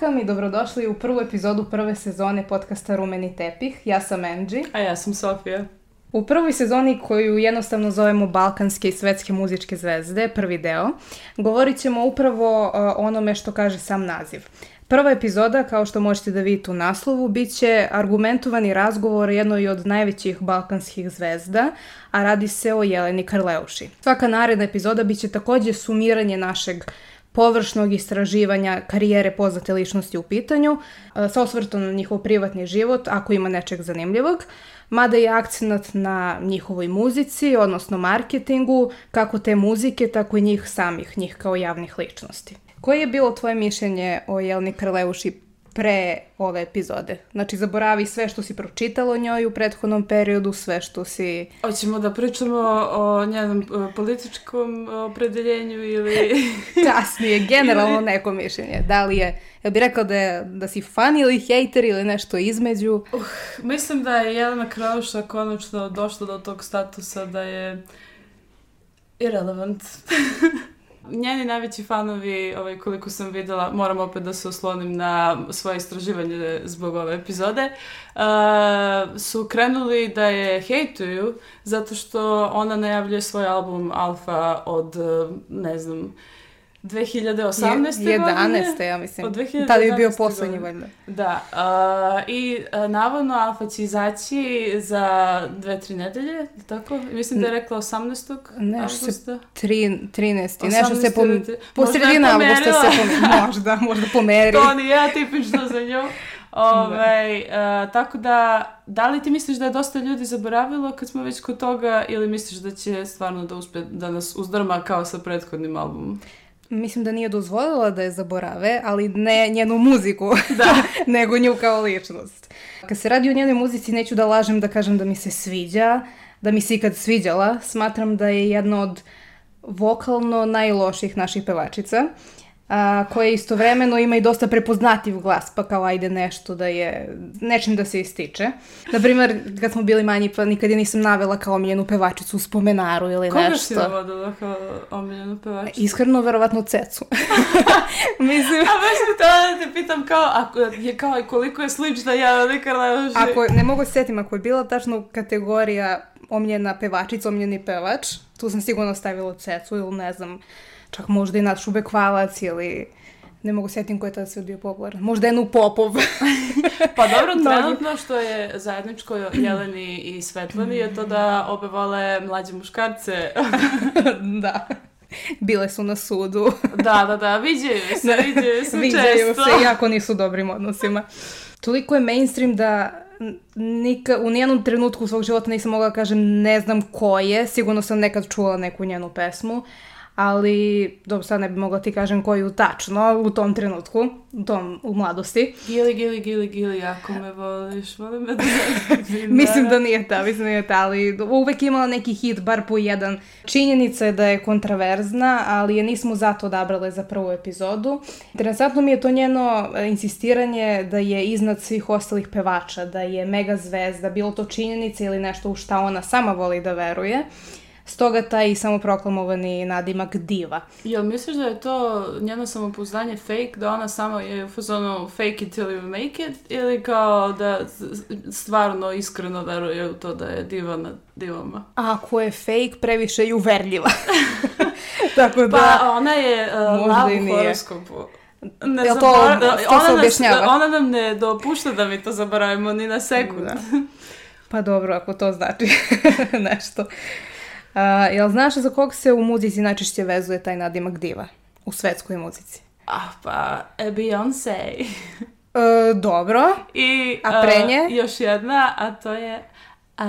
Welcome i dobrodošli u prvu epizodu prve sezone podcasta Rumeni tepih. Ja sam Angie. A ja sam Sofija. U prvoj sezoni koju jednostavno zovemo Balkanske i svetske muzičke zvezde, prvi deo, govorit ćemo upravo uh, onome što kaže sam naziv. Prva epizoda, kao što možete da vidite u naslovu, bit će argumentovani razgovor jednoj od najvećih balkanskih zvezda, a radi se o Jeleni Karleuši. Svaka naredna epizoda bit će takođe sumiranje našeg površnog istraživanja karijere poznate ličnosti u pitanju, e, sa osvrtom na njihov privatni život, ako ima nečeg zanimljivog, mada je akcenat na njihovoj muzici, odnosno marketingu, kako te muzike, tako i njih samih, njih kao javnih ličnosti. Koje je bilo tvoje mišljenje o Jelni Krleuši pre ove epizode. Znači, zaboravi sve što si pročitalo o njoj u prethodnom periodu, sve što si... Hoćemo da pričamo o njenom e, političkom e, opredeljenju ili... Kasnije, generalno ili... neko mišljenje. Da li je, ja bih rekao da, je, da si fan ili hejter ili nešto između? Uh, mislim da je Jelena Krauša konačno došla do tog statusa da je irrelevant. Njeni najveći fanovi, ovaj, koliko sam videla, moram opet da se oslonim na svoje istraživanje zbog ove epizode, uh, su krenuli da je hejtuju zato što ona najavljuje svoj album Alfa od, eh, ne znam, 2018. Je, 11. ja mislim. Od 2011. Tada je bio poslednji valjda. Da. A, I a, navodno Alfa će izaći za dve, tri nedelje, tako? Mislim da je rekla 18. Nešto augusta. Se tri, 13. Nešto se pom... po sredina augusta se pom... Možda, možda pomeri. to nije tipično za nju. Da. Ove, ovaj, a, tako da, da li ti misliš da je dosta ljudi zaboravilo kad smo već kod toga ili misliš da će stvarno da uspe da nas uzdrma kao sa prethodnim albumom? Mislim da nije dozvolila da je zaborave, ali ne njenu muziku, da. nego nju kao ličnost. Kad se radi o njenoj muzici, neću da lažem da kažem da mi se sviđa, da mi se ikad sviđala. Smatram da je jedna od vokalno najloših naših pevačica a, koja istovremeno ima i dosta prepoznativ glas, pa kao ajde nešto da je, nečim da se ističe. Naprimer, kad smo bili manji, pa nikad je nisam navela kao omiljenu pevačicu u spomenaru ili Koga nešto. Koga si navodila kao omiljenu pevačicu? Iskreno, verovatno cecu. Mislim... A baš mi tada da te pitam kao, da ako je kao koliko je slična ja nikada ne Ako, ne mogu se setim, ako je bila tačno kategorija omiljena pevačica, omiljeni pevač, tu sam sigurno stavila cecu ili ne znam, uh, čak možda i naš Šubek Valac ili ne mogu setim ko je tada sve bio popularan. Možda Enu Popov. pa dobro, trenutno što je zajedničko Jeleni i Svetlani je to da obe vole mlađe muškarce. da. Bile su na sudu. da, da, da, viđaju se, da, viđaju se viđaju često. se, jako nisu dobrim odnosima. Toliko je mainstream da nika, u nijednom trenutku svog života nisam mogla da kažem ne znam ko je, sigurno sam nekad čula neku njenu pesmu, ali dobro sad ne bi mogla ti kažem koju tačno u tom trenutku, u tom, u mladosti. Gili, gili, gili, gili, ako me voliš, volim me da Mislim da nije ta, mislim da nije ta, ali uvek imala neki hit, bar po jedan. Činjenica je da je kontraverzna, ali je nismo zato odabrale za prvu epizodu. Interesantno mi je to njeno e, insistiranje da je iznad svih ostalih pevača, da je mega zvezda, bilo to činjenica ili nešto u šta ona sama voli da veruje stoga taj samoproklamovani nadimak diva. Jel misliš da je to njeno samopouzdanje fake, da ona samo je u fazonu fake it till you make it, ili kao da stvarno iskreno veruje u to da je diva na divama? Ako je fake, previše je uverljiva. Tako da... Pa ona je uh, e, lav u horoskopu. Ne Jel to, da, to se objašnjava? Nam, ona nam ne dopušta da mi to zaboravimo ni na sekund. Da. Pa dobro, ako to znači nešto. A, jel znaš za kog se u muzici najčešće vezuje taj nadimak diva u svetskoj muzici? Ah, pa, e, Beyoncé. E, dobro. I, a e, pre nje? Uh, još jedna, a to je I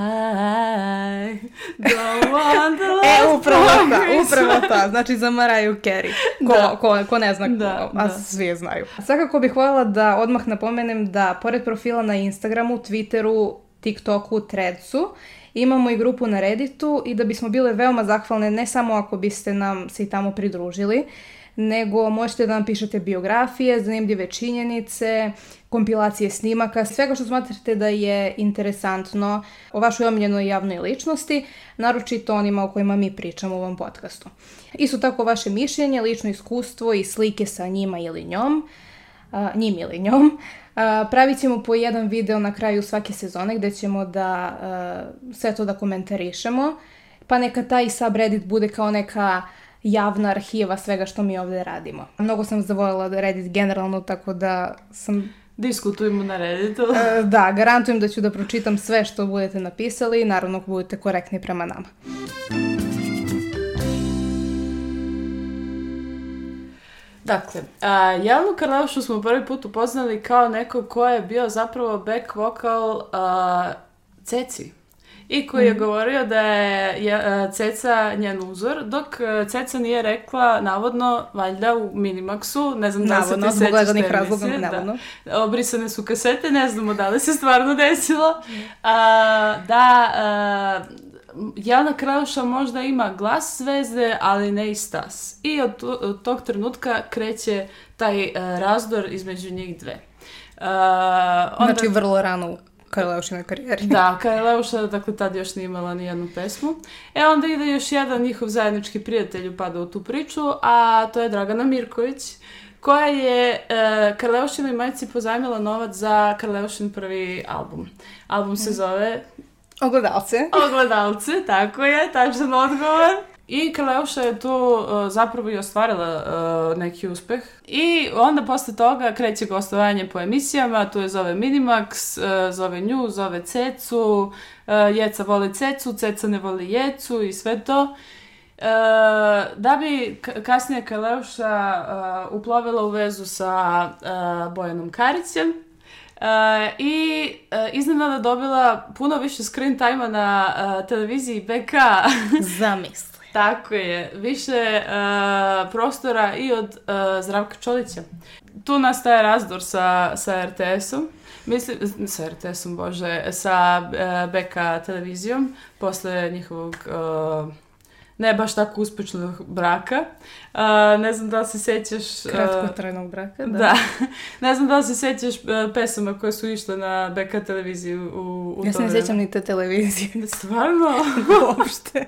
don't want the e, last E, upravo ta, upravo ta. Znači za Maraju Carey. Ko, da. ko, ko ne zna, da, ko, a da. svi znaju. Svakako bih voljela da odmah napomenem da pored profila na Instagramu, Twitteru, TikToku, Threadsu Imamo i grupu na Redditu i da bismo bile veoma zahvalne ne samo ako biste nam se i tamo pridružili, nego možete da nam pišete biografije, zanimljive činjenice, kompilacije snimaka, svega što smatrate da je interesantno o vašoj omiljenoj javnoj ličnosti, naročito onima o kojima mi pričamo u ovom podcastu. Isto tako vaše mišljenje, lično iskustvo i slike sa njima ili njom, njim ili njom, Pravit ćemo po jedan video na kraju svake sezone gde ćemo da sve to da komentarišemo, pa neka taj subreddit bude kao neka javna arhiva svega što mi ovde radimo. Mnogo sam zavoljela da Reddit generalno, tako da sam Diskutujemo na Redditu. E, da, garantujem da ću da pročitam sve što budete napisali, naravno ako budete korektni prema nama. Dakle, a, Jelenu Karleušu smo prvi put upoznali kao neko ko je bio zapravo back vocal a, Ceci i koji je mhm. govorio da je Ceca njen uzor, dok Ceca nije rekla, navodno, valjda u Minimaxu, ne znam da li se ti sećaš te razloga, da. navodno. Da, obrisane su kasete, ne znamo da li se stvarno desilo, mhm. a, da a, Jana Krauša možda ima glas veze, ali ne i stas. I od, od tog trenutka kreće taj e, razdor između njih dve. E, onda... Znači vrlo rano Kajleušinoj karijeri. Da, Kajleuša, dakle, tad još nije imala ni jednu pesmu. E, onda ide još jedan njihov zajednički prijatelj upada u tu priču, a to je Dragana Mirković, koja je e, Karleušinoj majci pozajmila novac za Karleušin prvi album. Album se mhm. zove Ogledalce. Ogledalce, tako je, tačan odgovor. I Kaleuša je tu uh, zapravo i ostvarila uh, neki uspeh. I onda posle toga kreće gostovanje po emisijama, tu je zove Minimax, uh, zove nju, zove Cecu, uh, Jeca voli Cecu, Ceca ne voli Jecu i sve to. Uh, da bi kasnije Kaleuša uh, uplovila u vezu sa Bojanom Karićem, Uh, I uh, iznenada dobila puno više screen time a na uh, televiziji BK. Zamisli. Tako je. Više uh, prostora i od uh, Zdravka Čolića. Tu nastaje razdor sa, sa RTS-om. Mislim, sa RTS-om, bože, sa uh, BK televizijom, posle njihovog ne baš tako uspešnog braka. Uh, ne znam da se sećaš... Uh, Kratkotrajnog braka, da. da. ne znam da se sećaš e, pesama koje su išle na BK televiziji u, u Ja se ne sećam ni te televizije. Stvarno? Uopšte.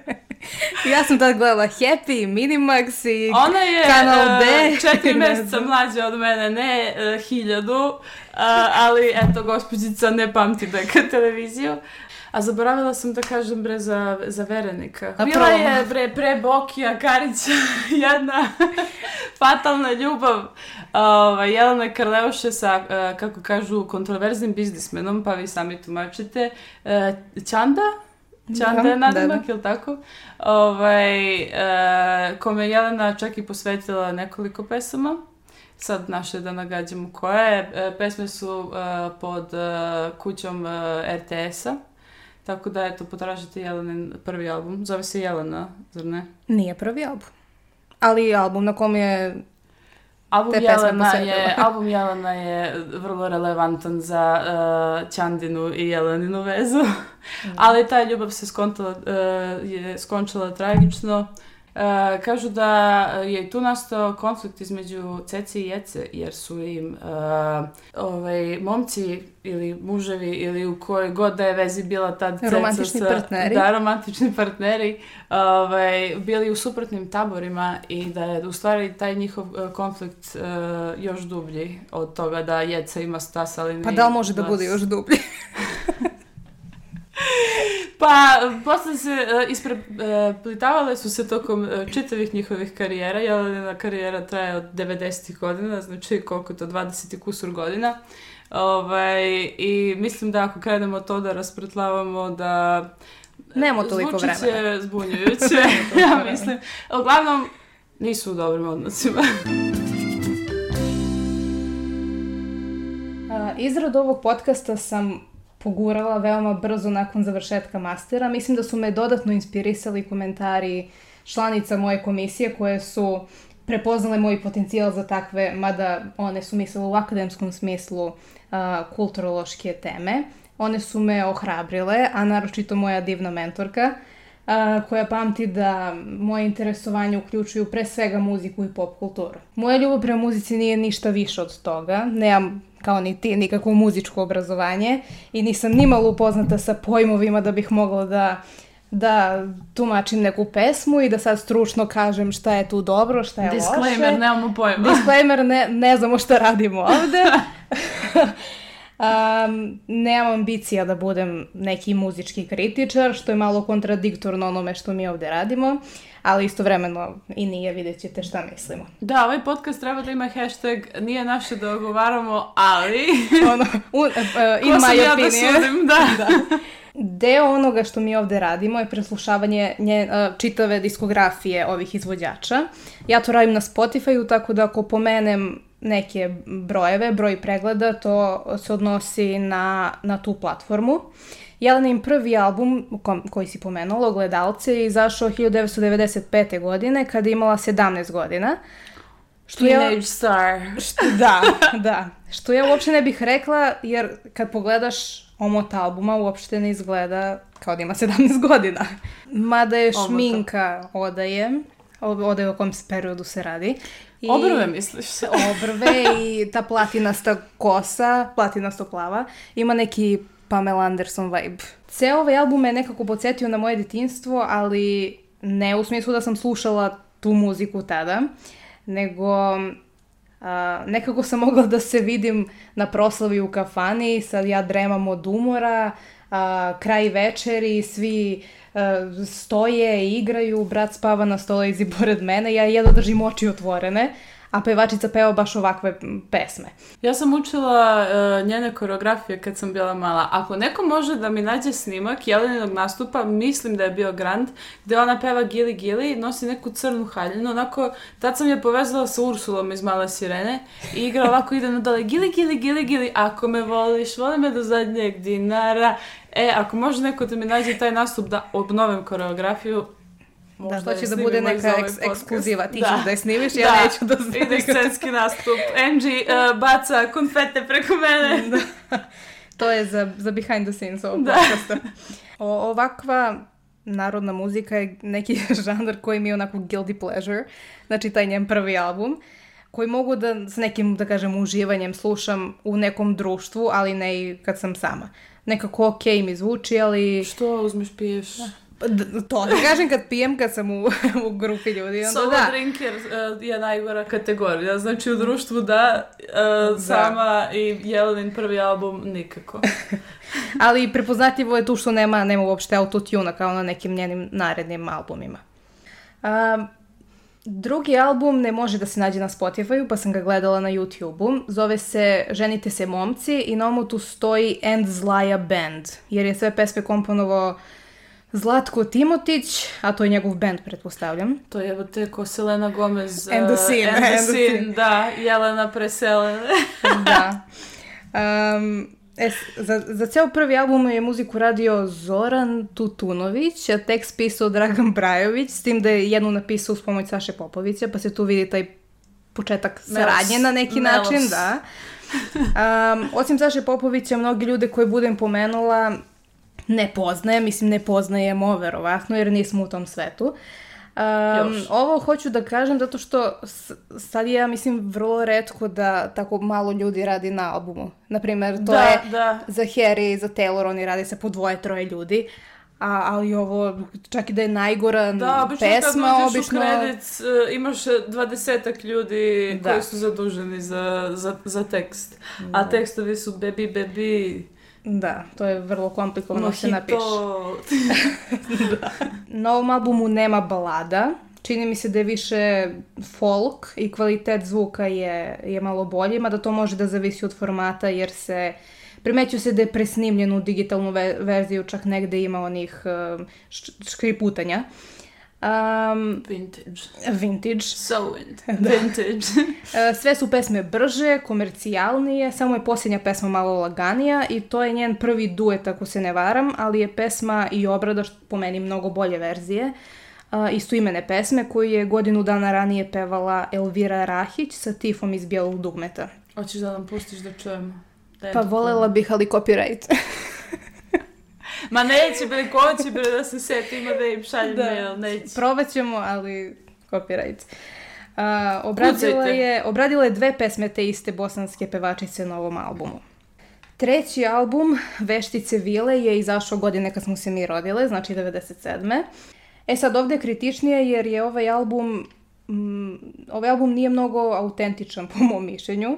ja sam tad gledala Happy, Minimax i Ona je Kanal B. E, uh, četiri meseca mlađa od mene, ne uh, hiljadu, uh, ali eto, gospođica ne pamti BK televiziju. Uh, A zaboravila sam da kažem bre za, za Verenika. A Bila je bre pre Bokija, Karića, jedna fatalna ljubav. Uh, Jelena Karleuše sa, uh, kako kažu, kontroverznim biznismenom, pa vi sami tumačite. Uh, Čanda? Čanda da, je nadimak, ili da, da. tako? Ovaj, uh, kome je Jelena čak i posvetila nekoliko pesama sad naše da nagađamo koje. Pesme su uh, pod uh, kućom uh, RTS-a. Tako da, eto, potražite Jelenin prvi album. Zove se Jelena, zar ne? Nije prvi album. Ali album na kom je Album te Jelena je, album Jelena je vrlo relevantan za uh, eh, Ćandinu i Jeleninu vezu, da. ali ta ljubav se skontala, uh, eh, je skončila tragično. Uh, kažu da je tu nastao konflikt između Ceci i Jece, jer su im uh, ovaj, momci ili muževi ili u kojoj god da je vezi bila ta Ceca romantični sa, partneri. Da, romantični partneri ovaj, bili u suprotnim taborima i da je u stvari taj njihov e, konflikt uh, još dublji od toga da Jeca ima stas, ali Pa da može da bude još dublji. pa, posle se uh, e, ispreplitavale e, uh, su se tokom uh, čitavih njihovih karijera. Jelenina karijera traje od 90. ih godina, znači koliko to, 20. i kusur godina. Ovaj, I mislim da ako krenemo to da raspretlavamo, da... Nemo toliko vremena. Zvuči će zbunjujuće, ja mislim. Uglavnom, nisu u dobrim odnosima. Izradu ovog podcasta sam pogurala veoma brzo nakon završetka mastera. Mislim da su me dodatno inspirisali komentari članica moje komisije koje su prepoznale moj potencijal za takve, mada one su mislile u akademskom smislu a, uh, kulturološke teme. One su me ohrabrile, a naročito moja divna mentorka. Uh, a, koja pamti da moje interesovanje uključuju pre svega muziku i pop kulturu. Moja ljubav prema muzici nije ništa više od toga, nemam kao ni ti, nikakvo muzičko obrazovanje i nisam nimalo upoznata sa pojmovima da bih mogla da da tumačim neku pesmu i da sad stručno kažem šta je tu dobro, šta je Disclaimer, loše. Disclaimer, nemamo pojma. Disclaimer, ne, ne znamo šta radimo ovde. Um, nemam ambicija da budem neki muzički kritičar, što je malo kontradiktorno onome što mi ovde radimo, ali istovremeno i nije, vidjet ćete šta mislimo. Da, ovaj podcast treba da ima hashtag nije naše da ogovaramo, ali... ono, un, uh, in Ko my ja opinion. da sudim, da. da. Deo onoga što mi ovde radimo je preslušavanje nje, e, čitave diskografije ovih izvođača. Ja to radim na Spotify-u, tako da ako pomenem neke brojeve, broj pregleda, to se odnosi na, na tu platformu. Jelenin prvi album kom, koji si pomenula, Ogledalce, je izašao 1995. godine kada je imala 17 godina. Što Teenage ja, star. Što, da, da. Što ja uopšte ne bih rekla, jer kad pogledaš omot albuma, uopšte ne izgleda kao da ima 17 godina. Mada je šminka odaje ode o kom se periodu se radi. I obrve misliš? obrve i ta platinasta kosa, platinasta plava, ima neki Pamela Anderson vibe. Ceo ovaj album me nekako podsjetio na moje detinstvo, ali ne u smislu da sam slušala tu muziku tada, nego a, nekako sam mogla da se vidim na proslavi u kafani, sad ja dremam od umora, a, kraj večeri, svi E, stoje, igraju, brat spava na stoleđi pored mene, ja jedno držim oči otvorene, a pevačica peva baš ovakve pesme. Ja sam učila uh, njene koreografije kad sam bila mala. Ako neko može da mi nađe snimak Jeleninog nastupa, mislim da je bio Grand, gde ona peva Gili Gili, i nosi neku crnu haljinu, onako, tad sam je povezala sa Ursulom iz Male sirene i igra ovako ide na dole, Gili Gili Gili Gili, ako me voliš, voli me do zadnjeg dinara. E, ako može neko da mi nađe taj nastup da obnovim koreografiju, Možda da, to će da, da bude neka ovaj eks ekskluziva. Ti da. ćeš da je snimiš, ja da. neću da znam. Ide scenski nastup. Angie uh, da. baca konfete preko mene. Da. To je za, za behind the scenes ovog da. podcasta. O, ovakva narodna muzika je neki žanar koji mi je onako guilty pleasure. Znači taj njen prvi album koji mogu da s nekim, da kažem, uživanjem slušam u nekom društvu, ali ne i kad sam sama. Nekako okej okay mi zvuči, ali... Što uzmeš, piješ? Da. To ti kažem kad pijem kad sam u, u grupi ljudi. Onda Solo da. drinker uh, je najgora kategorija. Znači u društvu da, uh, sama i Jelenin prvi album nikako. Ali prepoznatljivo je tu što nema, nema uopšte autotuna kao na nekim njenim narednim albumima. Um, drugi album ne može da se nađe na Spotify-u, pa sam ga gledala na YouTube-u. Zove se Ženite se momci i na omu tu stoji End Zlaja Band, jer je sve pesme komponovao Zlatko Timotić, a to je njegov band, pretpostavljam. To je, te, ko Selena Gomez. And Uh, and da. Jelena Presele. da. Um, es, za, za ceo prvi album je muziku radio Zoran Tutunović, a tekst pisao Dragan Brajović, s tim da je jednu napisao uz pomoć Saše Popovića, pa se tu vidi taj početak Melos. saradnje na neki Melos. način, da. Um, osim Saše Popovića, mnogi ljude koje budem pomenula ne poznaje, mislim ne poznajemo verovatno jer nismo u tom svetu. Um, ovo hoću da kažem zato što sad je, ja mislim, vrlo redko da tako malo ljudi radi na albumu. Naprimer, to da, je da. za Harry i za Taylor, oni rade se po dvoje, troje ljudi. A, ali ovo, čak i da je najgora da, obično pesma, kad obično... Da, kredit, e, imaš dvadesetak ljudi da. koji su zaduženi za, za, za tekst. Da. A tekstovi su baby, baby, Da, to je vrlo komplikovano Mohito. Da se napiše. da. Na ovom albumu nema balada, čini mi se da je više folk i kvalitet zvuka je, je malo bolji, mada to može da zavisi od formata jer se Primećuje se da je u digitalnu ve verziju čak negde ima onih eh, škriputanja. Uh, Um, vintage. Vintage. So da. vintage. E, sve su pesme brže, komercijalnije, samo je posljednja pesma malo laganija i to je njen prvi duet, ako se ne varam, ali je pesma i obrada, po meni, mnogo bolje verzije. Uh, e, istoimene pesme koju je godinu dana ranije pevala Elvira Rahić sa tifom iz Bijelog dugmeta. Hoćeš da nam pustiš da čujemo? Da pa volela bih, ali copyright. Ma neće bre, ko će bre da se setima da im šalje da. mail, neće. Probaćemo, ali copyright. Uh, obradila, Kucajte. je, obradila je dve pesme te iste bosanske pevačice na ovom albumu. Treći album, Veštice Vile, je izašao godine kad smo se mi rodile, znači 97. E sad ovde je kritičnije jer je ovaj album, mm, ovaj album nije mnogo autentičan po mom mišljenju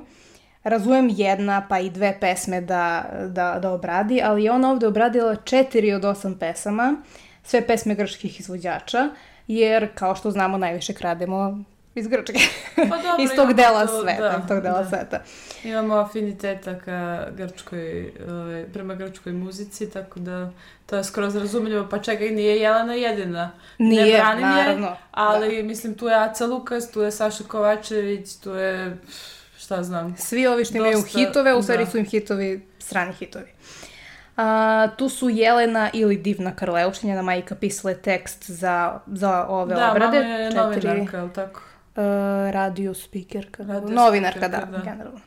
razumem jedna pa i dve pesme da, da, da obradi, ali je ona ovde obradila četiri od osam pesama, sve pesme grčkih izvođača, jer kao što znamo najviše krademo iz Grčke. Pa dobro, iz tog dela to, sveta, da, tog dela da. sveta. Imamo afiniteta ka grčkoj, ovaj, prema grčkoj muzici, tako da to je skroz razumljivo. Pa čega i nije Jelena jedina. Nije, ne branim naravno. Je, da. ali da. mislim tu je Aca Lukas, tu je Saša Kovačević, tu je šta znam. Svi ovi što imaju dosta, hitove, u stvari da. su im hitovi, strani hitovi. A, tu su Jelena ili Divna Karleuštinjena majka pisale tekst za, za ove da, obrade. Da, mama je četiri, novinarka, je li tako? Uh, radio speakerka. Radio novinarka, speakerka, da, da, generalno.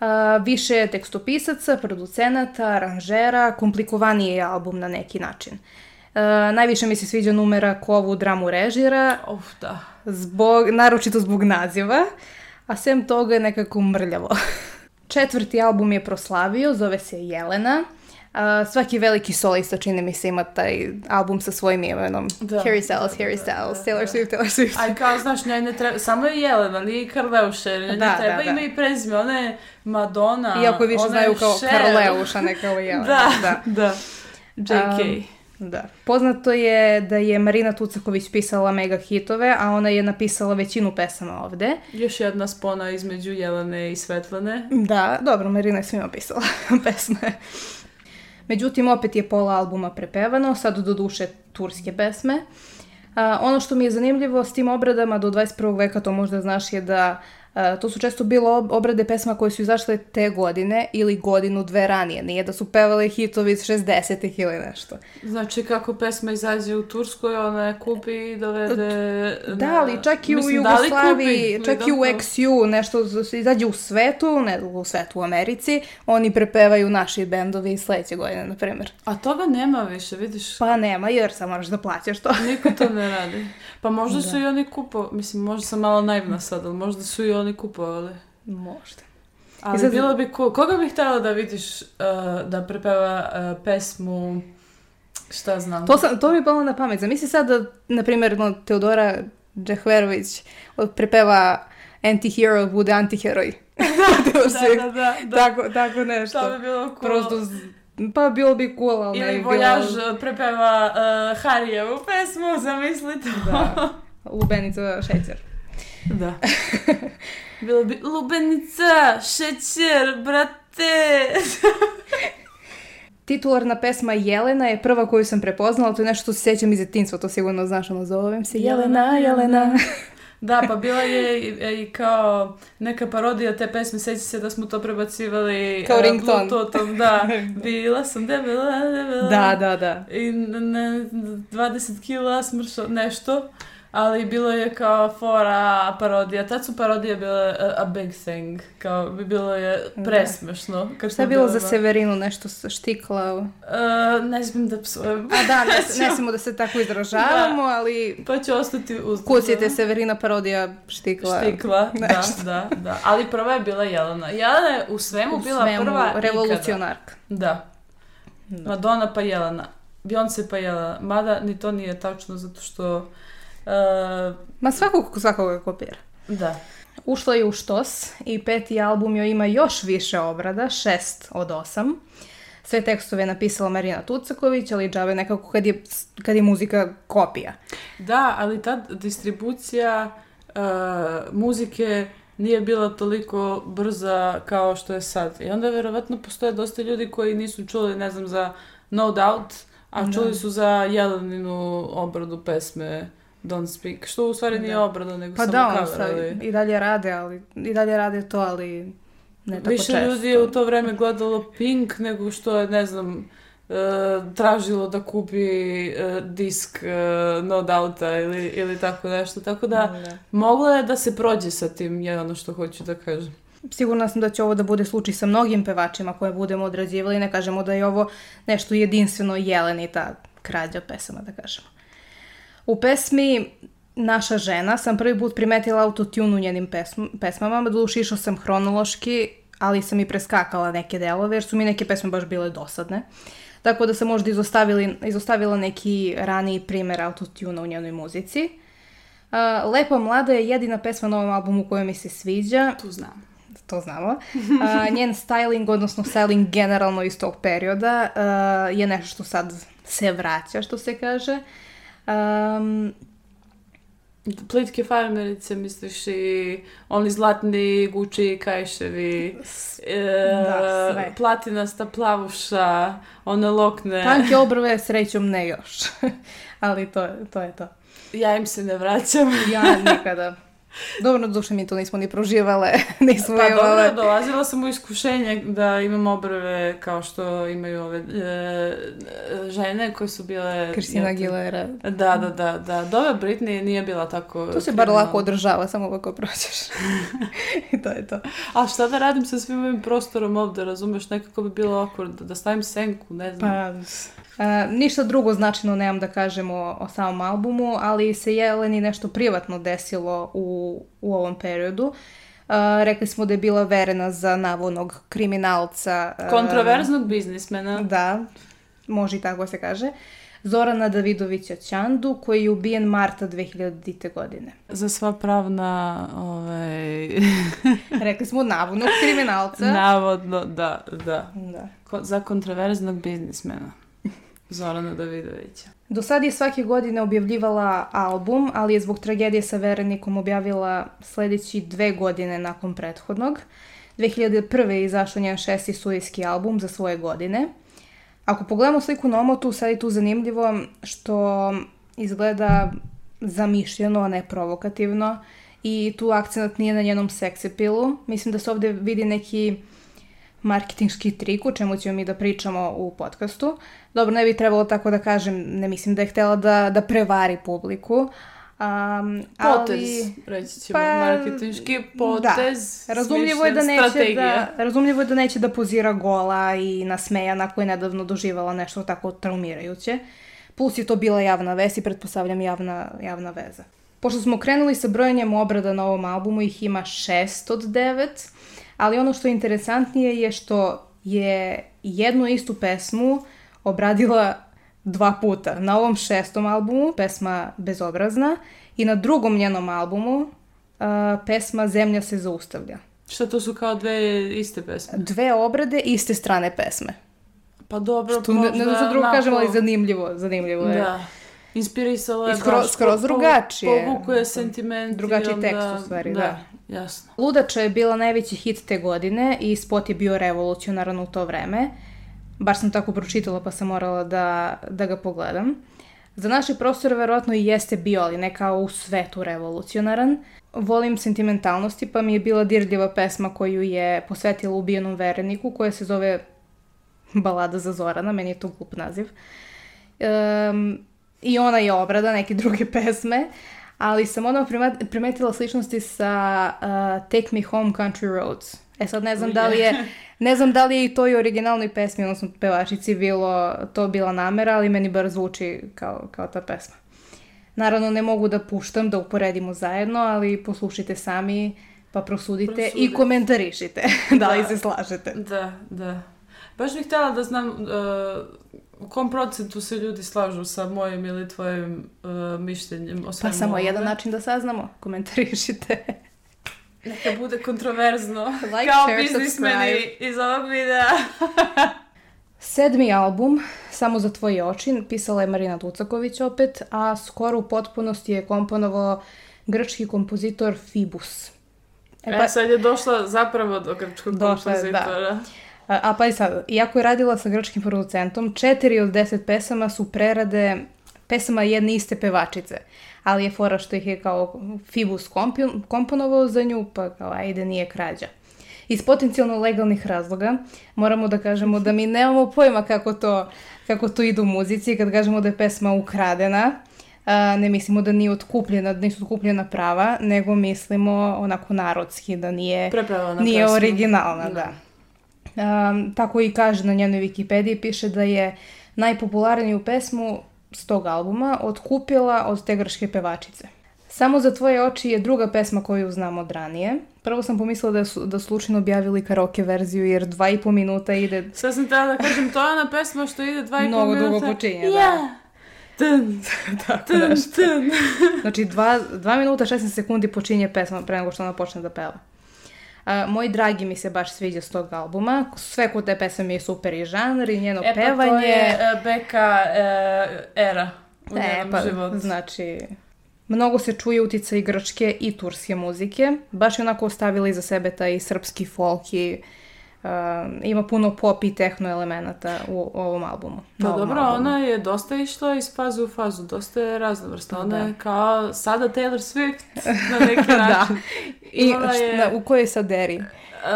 Uh, više tekstopisaca, producenata, aranžera, komplikovaniji je album na neki način. Uh, najviše mi se sviđa numera ko dramu režira. Uf, da. Zbog, naročito zbog naziva. Uh, a sem toga je nekako mrljavo. Četvrti album je proslavio, zove se Jelena. Uh, svaki veliki solista čini mi se ima taj album sa svojim imenom. Da. Harry Styles, Harry da, da, da, Styles, da, Taylor Swift, Taylor Swift. Aj kao, znaš, njoj ne treba, samo je Jelena, nije Karleušer, njoj ne treba da, ime i prezime, ona je Madonna, Iako više znaju kao Karleuša, ne kao Jelena. da, da. JK. Um, Da. Poznato je da je Marina Tucaković pisala mega hitove, a ona je napisala većinu pesama ovde. Još jedna spona između Jelene i Svetlane. Da, dobro, Marina je svima pisala pesme. Međutim, opet je pola albuma prepevano, sad do duše turske pesme. A, ono što mi je zanimljivo s tim obradama do 21. veka, to možda znaš, je da E, to su često bile obrade pesma koje su izašle te godine ili godinu dve ranije. Nije da su pevali hitovi iz 60-ih ili nešto. Znači kako pesma izađe u Turskoj, ona je kupi i dovede... Da, na... ali čak i u Mislim, da Jugoslaviji, čak i da u da. XU, nešto se izađe u svetu, ne u svetu u Americi, oni prepevaju naši bendovi sledeće godine, na primjer. A toga nema više, vidiš? Pa nema, jer samo moraš da plaćaš to. Niko to ne radi. Pa možda da. su i oni kupovali, mislim, možda sam malo naivna sad, ali možda su i oni kupovali. Možda. Ali I sad... bilo bi cool. Koga bi htjela da vidiš uh, da prepeva uh, pesmu Šta znam? To, sam, to mi je bilo na pamet. Zamisli sad da, na primjer, no, Teodora Džahverović prepeva anti-hero bude anti-heroj. da, da, da, da. Tako, tako nešto. To bi bilo cool. Prosto Pa bilo bi cool, ali Ili ne bi bilo... Eh, prepeva uh, Harijevu pesmu, to. Da. Lubenica šećer. Da. bilo bi Lubenica šećer, brate. Titularna pesma Jelena je prva koju sam prepoznala, to je nešto što se sjećam iz djetinstva, to sigurno znaš, ono zovem se Jelena, Jelena. Jelena. Da, pa bila je e, i, kao neka parodija te pesme, sjeća se da smo to prebacivali e, kao rington. Bluetoothom, da. Bila sam debela, debela. Da, da, da. I na 20 kila smršao, nešto ali bilo je kao fora parodija. Tad su parodije bile e, a, big thing, kao bi bilo je da. presmešno. Kad Šta je bilo, bilo za Severinu, nešto sa štikla? Uh, ne znam da psujem. A da, ne, ne smemo da se tako izražavamo, da. ali... Pa će ostati uz... Kucite Severina parodija štikla. Štikla, nešto. da, da, da. Ali prva je bila Jelena. Jelena je u svemu u bila svemu prva revolucionarka. Da. da. Madonna pa Jelena. Beyoncé pa Jelena. Mada ni to nije tačno zato što Uh, Ma svakog, svakoga kopira. Da. Ušla je u štos i peti album joj ima još više obrada, šest od osam. Sve tekstove je napisala Marina Tucaković, ali džave nekako kad je, kad je muzika kopija. Da, ali ta distribucija uh, muzike nije bila toliko brza kao što je sad. I onda verovatno postoje dosta ljudi koji nisu čuli, ne znam, za No Doubt, a da. čuli da. su za Jeleninu obradu pesme Don't Speak, što u stvari nije da. obrada, nego pa samo da, cover. Pa ali... i dalje rade, ali, i dalje rade to, ali ne tako Više često. ljudi je u to vreme gledalo Pink nego što je, ne znam, uh, tražilo da kupi e, disk e, No Doubta ili, ili tako nešto. Tako da, da, da, moglo je da se prođe sa tim, je ono što hoću da kažem sigurna sam da će ovo da bude slučaj sa mnogim pevačima koje budemo odrađivali, ne kažemo da je ovo nešto jedinstveno Jeleni ta krađa pesama, da kažemo. U pesmi Naša žena sam prvi put primetila autotune u njenim pesm pesmama, duši išla sam hronološki, ali sam i preskakala neke delove jer su mi neke pesme baš bile dosadne. Tako da sam možda izostavili, izostavila neki raniji primer autotuna u njenoj muzici. Uh, Lepa mlada je jedina pesma na ovom albumu koja mi se sviđa. Tu znam. To znamo. Uh, njen styling, odnosno styling generalno iz tog perioda, uh, je nešto što sad se vraća, što se kaže. Uh, Um, ehm, Plitke farmerice, misliš i oni zlatni guči kajševi, e, da, sve. platinasta plavuša, one lokne. Tanke obrve srećom ne još, ali to, to je to. Ja im se ne vraćam. ja nikada. Dobro, duše mi to nismo ni proživale. nismo pa imale... dobro, dolazila sam u iskušenje da imam obrve kao što imaju ove e, žene koje su bile... Kristina Gilera. Da, da, da. da. Dove Britney nije bila tako... To se bar lako održava, samo ovako prođeš. I to je to. A šta da radim sa svim ovim prostorom ovde, razumeš? Nekako bi bilo awkward da stavim senku, ne znam. Pa, E, ništa drugo značajno nemam da kažem o, o samom albumu, ali se Jeleni nešto privatno desilo u, u ovom periodu. Uh, rekli smo da je bila verena za navodnog kriminalca. Uh, Kontroverznog biznismena. Da, može i tako se kaže. Zorana Davidovića Ćandu, koji je ubijen marta 2000. godine. Za sva pravna... Ovaj... Rekli smo navodnog kriminalca. Navodno, da, da. da. Ko za kontroverznog biznismena. Zorana Davidovića. Do sad je svake godine objavljivala album, ali je zbog tragedije sa Verenikom objavila sledeći dve godine nakon prethodnog. 2001. je izašao njen šesti sujski album za svoje godine. Ako pogledamo sliku na omotu, sad je tu zanimljivo što izgleda zamišljeno, a ne provokativno. I tu akcenat nije na njenom seksepilu. Mislim da se ovde vidi neki marketingski trik, o čemu ćemo mi da pričamo u podcastu. Dobro, ne bi trebalo tako da kažem, ne mislim da je htela da, da prevari publiku, Um, potez, ali, reći ćemo, pa, marketinški da, potez. Da, razumljivo je da, neće da- strategija. da, razumljivo je da neće da pozira gola i nasmejana koja je nedavno doživala nešto tako traumirajuće. Plus je to bila javna vez i pretpostavljam javna, javna veza. Pošto smo krenuli sa brojanjem obrada na ovom albumu, ih ima 6 od 9 ali ono što je interesantnije je što je jednu istu pesmu obradila dva puta. Na ovom šestom albumu pesma Bezobrazna i na drugom njenom albumu uh, pesma Zemlja se zaustavlja. Šta to su kao dve iste pesme? Dve obrade iste strane pesme. Pa dobro, Što, možda... Ne, ne znam što drugo kažem, ali zanimljivo, zanimljivo je. Da. Inspirisala je skroz, skroz drugačije. Povukuje sentiment. Drugačiji onda, tekst u stvari, da. da. Jasno. Ludača je bila najveći hit te godine i spot je bio revolucionaran u to vreme. Bar sam tako pročitala pa sam morala da, da ga pogledam. Za naše prostore verovatno i jeste bio, ali ne kao u svetu revolucionaran. Volim sentimentalnosti, pa mi je bila dirljiva pesma koju je posvetila ubijenom vereniku, koja se zove Balada za Zorana, meni je to glup naziv. Um, I ona je obrada neke druge pesme. Uh, ali sam ono primetila sličnosti sa uh, Take Me Home Country Roads. E sad ne znam da li je, ne znam da li je i toj originalnoj pesmi, odnosno pevačici bilo, to bila namera, ali meni bar zvuči kao, kao ta pesma. Naravno ne mogu da puštam, da uporedimo zajedno, ali poslušajte sami, pa prosudite, prosudite. i komentarišite da, da li da. se slažete. Da, da. Baš bih htjela da znam uh u kom procentu se ljudi slažu sa mojim ili tvojim uh, mišljenjem o pa svemu Pa samo jedan način da saznamo, komentarišite. Neka bude kontroverzno, like, kao share, biznismeni subscribe. iz ovog videa. Sedmi album, Samo za tvoje oči, pisala je Marina Lucaković opet, a skoro u potpunosti je komponovao grčki kompozitor Fibus. E, pa, e sad je došla zapravo do grčkog došla, da. kompozitora. Da. A, pa i sad, iako je radila sa grčkim producentom, četiri od deset pesama su prerade pesama jedne iste pevačice, ali je fora što ih je kao Fibus komponovao za nju, pa kao ajde nije krađa. Iz potencijalno legalnih razloga moramo da kažemo da mi nemamo pojma kako to, kako to ide u muzici, kad kažemo da je pesma ukradena, a, ne mislimo da nije otkupljena, da nisu otkupljena prava, nego mislimo onako narodski, da nije, nije pesma. originalna, da. da um, tako i kaže na njenoj Wikipediji, piše da je najpopularniju pesmu s tog albuma otkupila od te grške pevačice. Samo za tvoje oči je druga pesma koju znam od ranije. Prvo sam pomislila da su da slučajno objavili karaoke verziju jer dva i po minuta ide... Sad sam tada da kažem, to je ona pesma što ide dva i po minuta. Mnogo dugo počinje, yeah. da. Tn, Tako tn, nešto. Tn. znači, dva, dva minuta, 16 sekundi počinje pesma pre nego što ona počne da peva. Uh, Moj dragi mi se baš sviđa s tog albuma. Sve kod te pesme mi je super i žanr i njeno e, pa pevanje. E to je uh, Beka uh, era u e, pa, životu. Znači, Mnogo se čuje utica i grčke i turske muzike. Baš je onako ostavila iza sebe taj srpski folk i uh, um, ima puno pop i techno elemenata u, u ovom albumu. Pa dobro, albumu. ona je dosta išla iz faze u fazu, dosta je raznovrsna. Ona da. je kao sada Taylor Swift na neki da. način. da. I je... na, u kojoj je sad eri? Uh,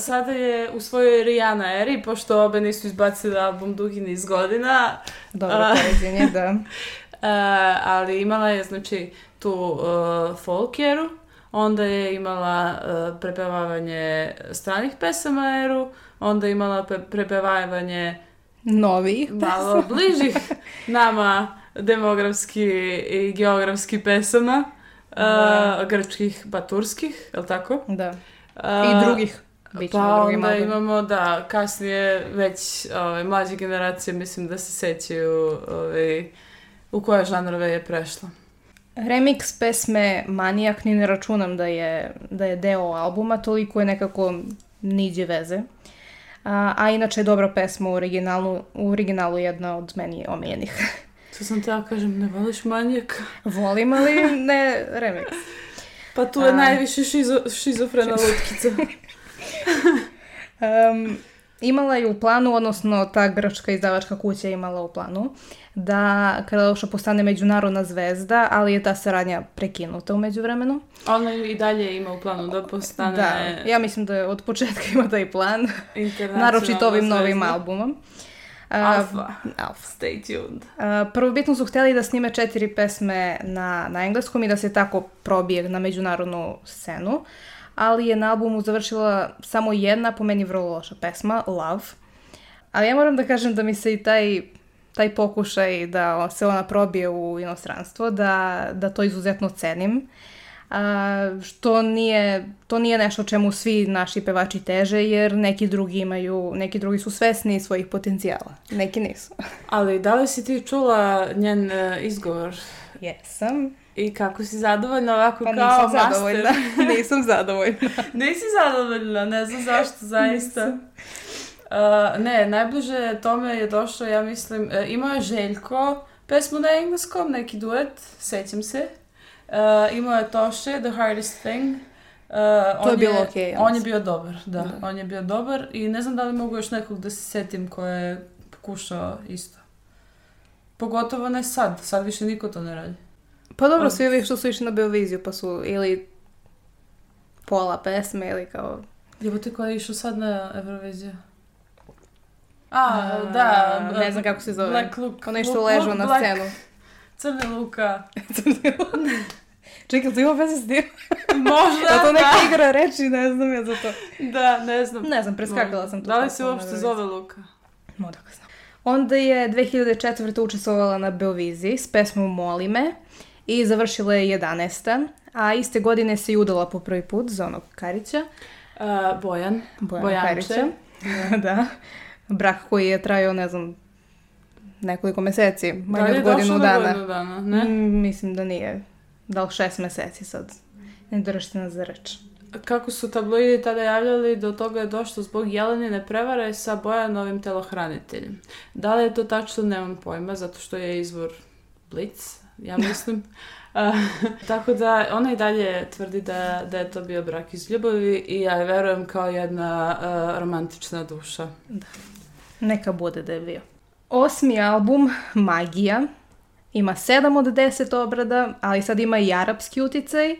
sada je u svojoj Rihanna eri, pošto obe nisu izbacile album dugi niz godina. Dobro, uh, poređenje, da. Uh, ali imala je, znači, tu uh, folk eru, onda je imala uh, prepevavanje stranih pesama Eru, onda je imala pe prepevavanje novih malo bližih nama demografski i geografski pesama, e, da. grčkih, pa turskih, je li tako? Da. E, I drugih. Bićemo pa onda album. imamo, da, kasnije već ove, ovaj, mlađe generacije mislim da se sećaju ove, ovaj, u koje žanrove je prešla. Remix pesme Manijak ni ne računam da je, da je deo albuma, toliko je nekako niđe veze. A, a inače je dobra pesma u originalu, u originalu jedna od meni omiljenih. To sam te kažem, ne voliš manijaka? Volim, ali ne remix. Pa tu je a... najviše šizo, šizofrena lutkica. um, Imala je u planu, odnosno ta grčka izdavačka kuća je imala u planu, da Karleuša postane međunarodna zvezda, ali je ta saradnja prekinuta u međuvremenu. Ona i dalje ima u planu da postane... Da, ja mislim da je od početka ima taj plan, naročito ovim zvezda. novim albumom. Alfa. Alfa. Stay tuned. Uh, prvobitno su hteli da snime četiri pesme na, na engleskom i da se tako probije na međunarodnu scenu, ali je na albumu završila samo jedna, po meni vrlo loša pesma, Love. Ali ja moram da kažem da mi se i taj taj pokušaj da se ona probije u inostranstvo, da, da to izuzetno cenim. A, što nije, to nije nešto čemu svi naši pevači teže, jer neki drugi imaju, neki drugi su svesni svojih potencijala, neki nisu. Ali da li si ti čula njen uh, izgovor? Jesam. I kako si zadovoljna ovako pa, kao nisam zadovoljna. nisam zadovoljna. Nisi zadovoljna, ne znam zašto, zaista. Uh, ne, najbliže tome je došao, ja mislim, uh, imao je Željko pesmu na engleskom, neki duet, sećam se. Uh, imao je Toše, The Hardest Thing. Uh, to on je bilo okej. Okay, on je bio dobar, da, da. On je bio dobar i ne znam da li mogu još nekog da se setim ko je pokušao isto. Pogotovo ne sad, sad više niko to ne radi. Pa dobro, svi ovi što su išli na Beoviziju, pa su ili pola pesme ili kao... Jebote, koja je išao sad na Euroviziju? A, A, da. Ne znam kako se zove. Black Luke. Onaj što ležu na black. scenu. Crne Luka. Crne Luka. Čekaj, to ima veze s tim? Možda, da. to neka da. igra reči, ne znam ja za to. Da, ne znam. Ne znam, preskakala sam to. Da li se uopšte zove Luka? Moda znam. Onda je 2004. učestvovala na Beoviziji s pesmom Moli me i završila je 11. A iste godine se i udala po prvi put za onog Karića. Uh, Bojan. Bojan Bojanče. Karića. da. Brak koji je trajao, ne znam, nekoliko meseci, manje da od godinu dana. Da dana, ne? M, mm, mislim da nije. Da li šest meseci sad? Ne držite nas za reč. Kako su tabloidi tada javljali, do toga je došlo zbog Jelenine prevare sa Bojanovim telohraniteljem. Da li je to tačno, nemam pojma, zato što je izvor Blitz, ja mislim. Eh, tako da ona i dalje tvrdi da, da je to bio brak iz ljubavi i ja je verujem kao jedna uh, romantična duša. Da. Neka bude da je bio. Osmi album, Magija, ima sedam od deset obrada, ali sad ima i arapski uticaj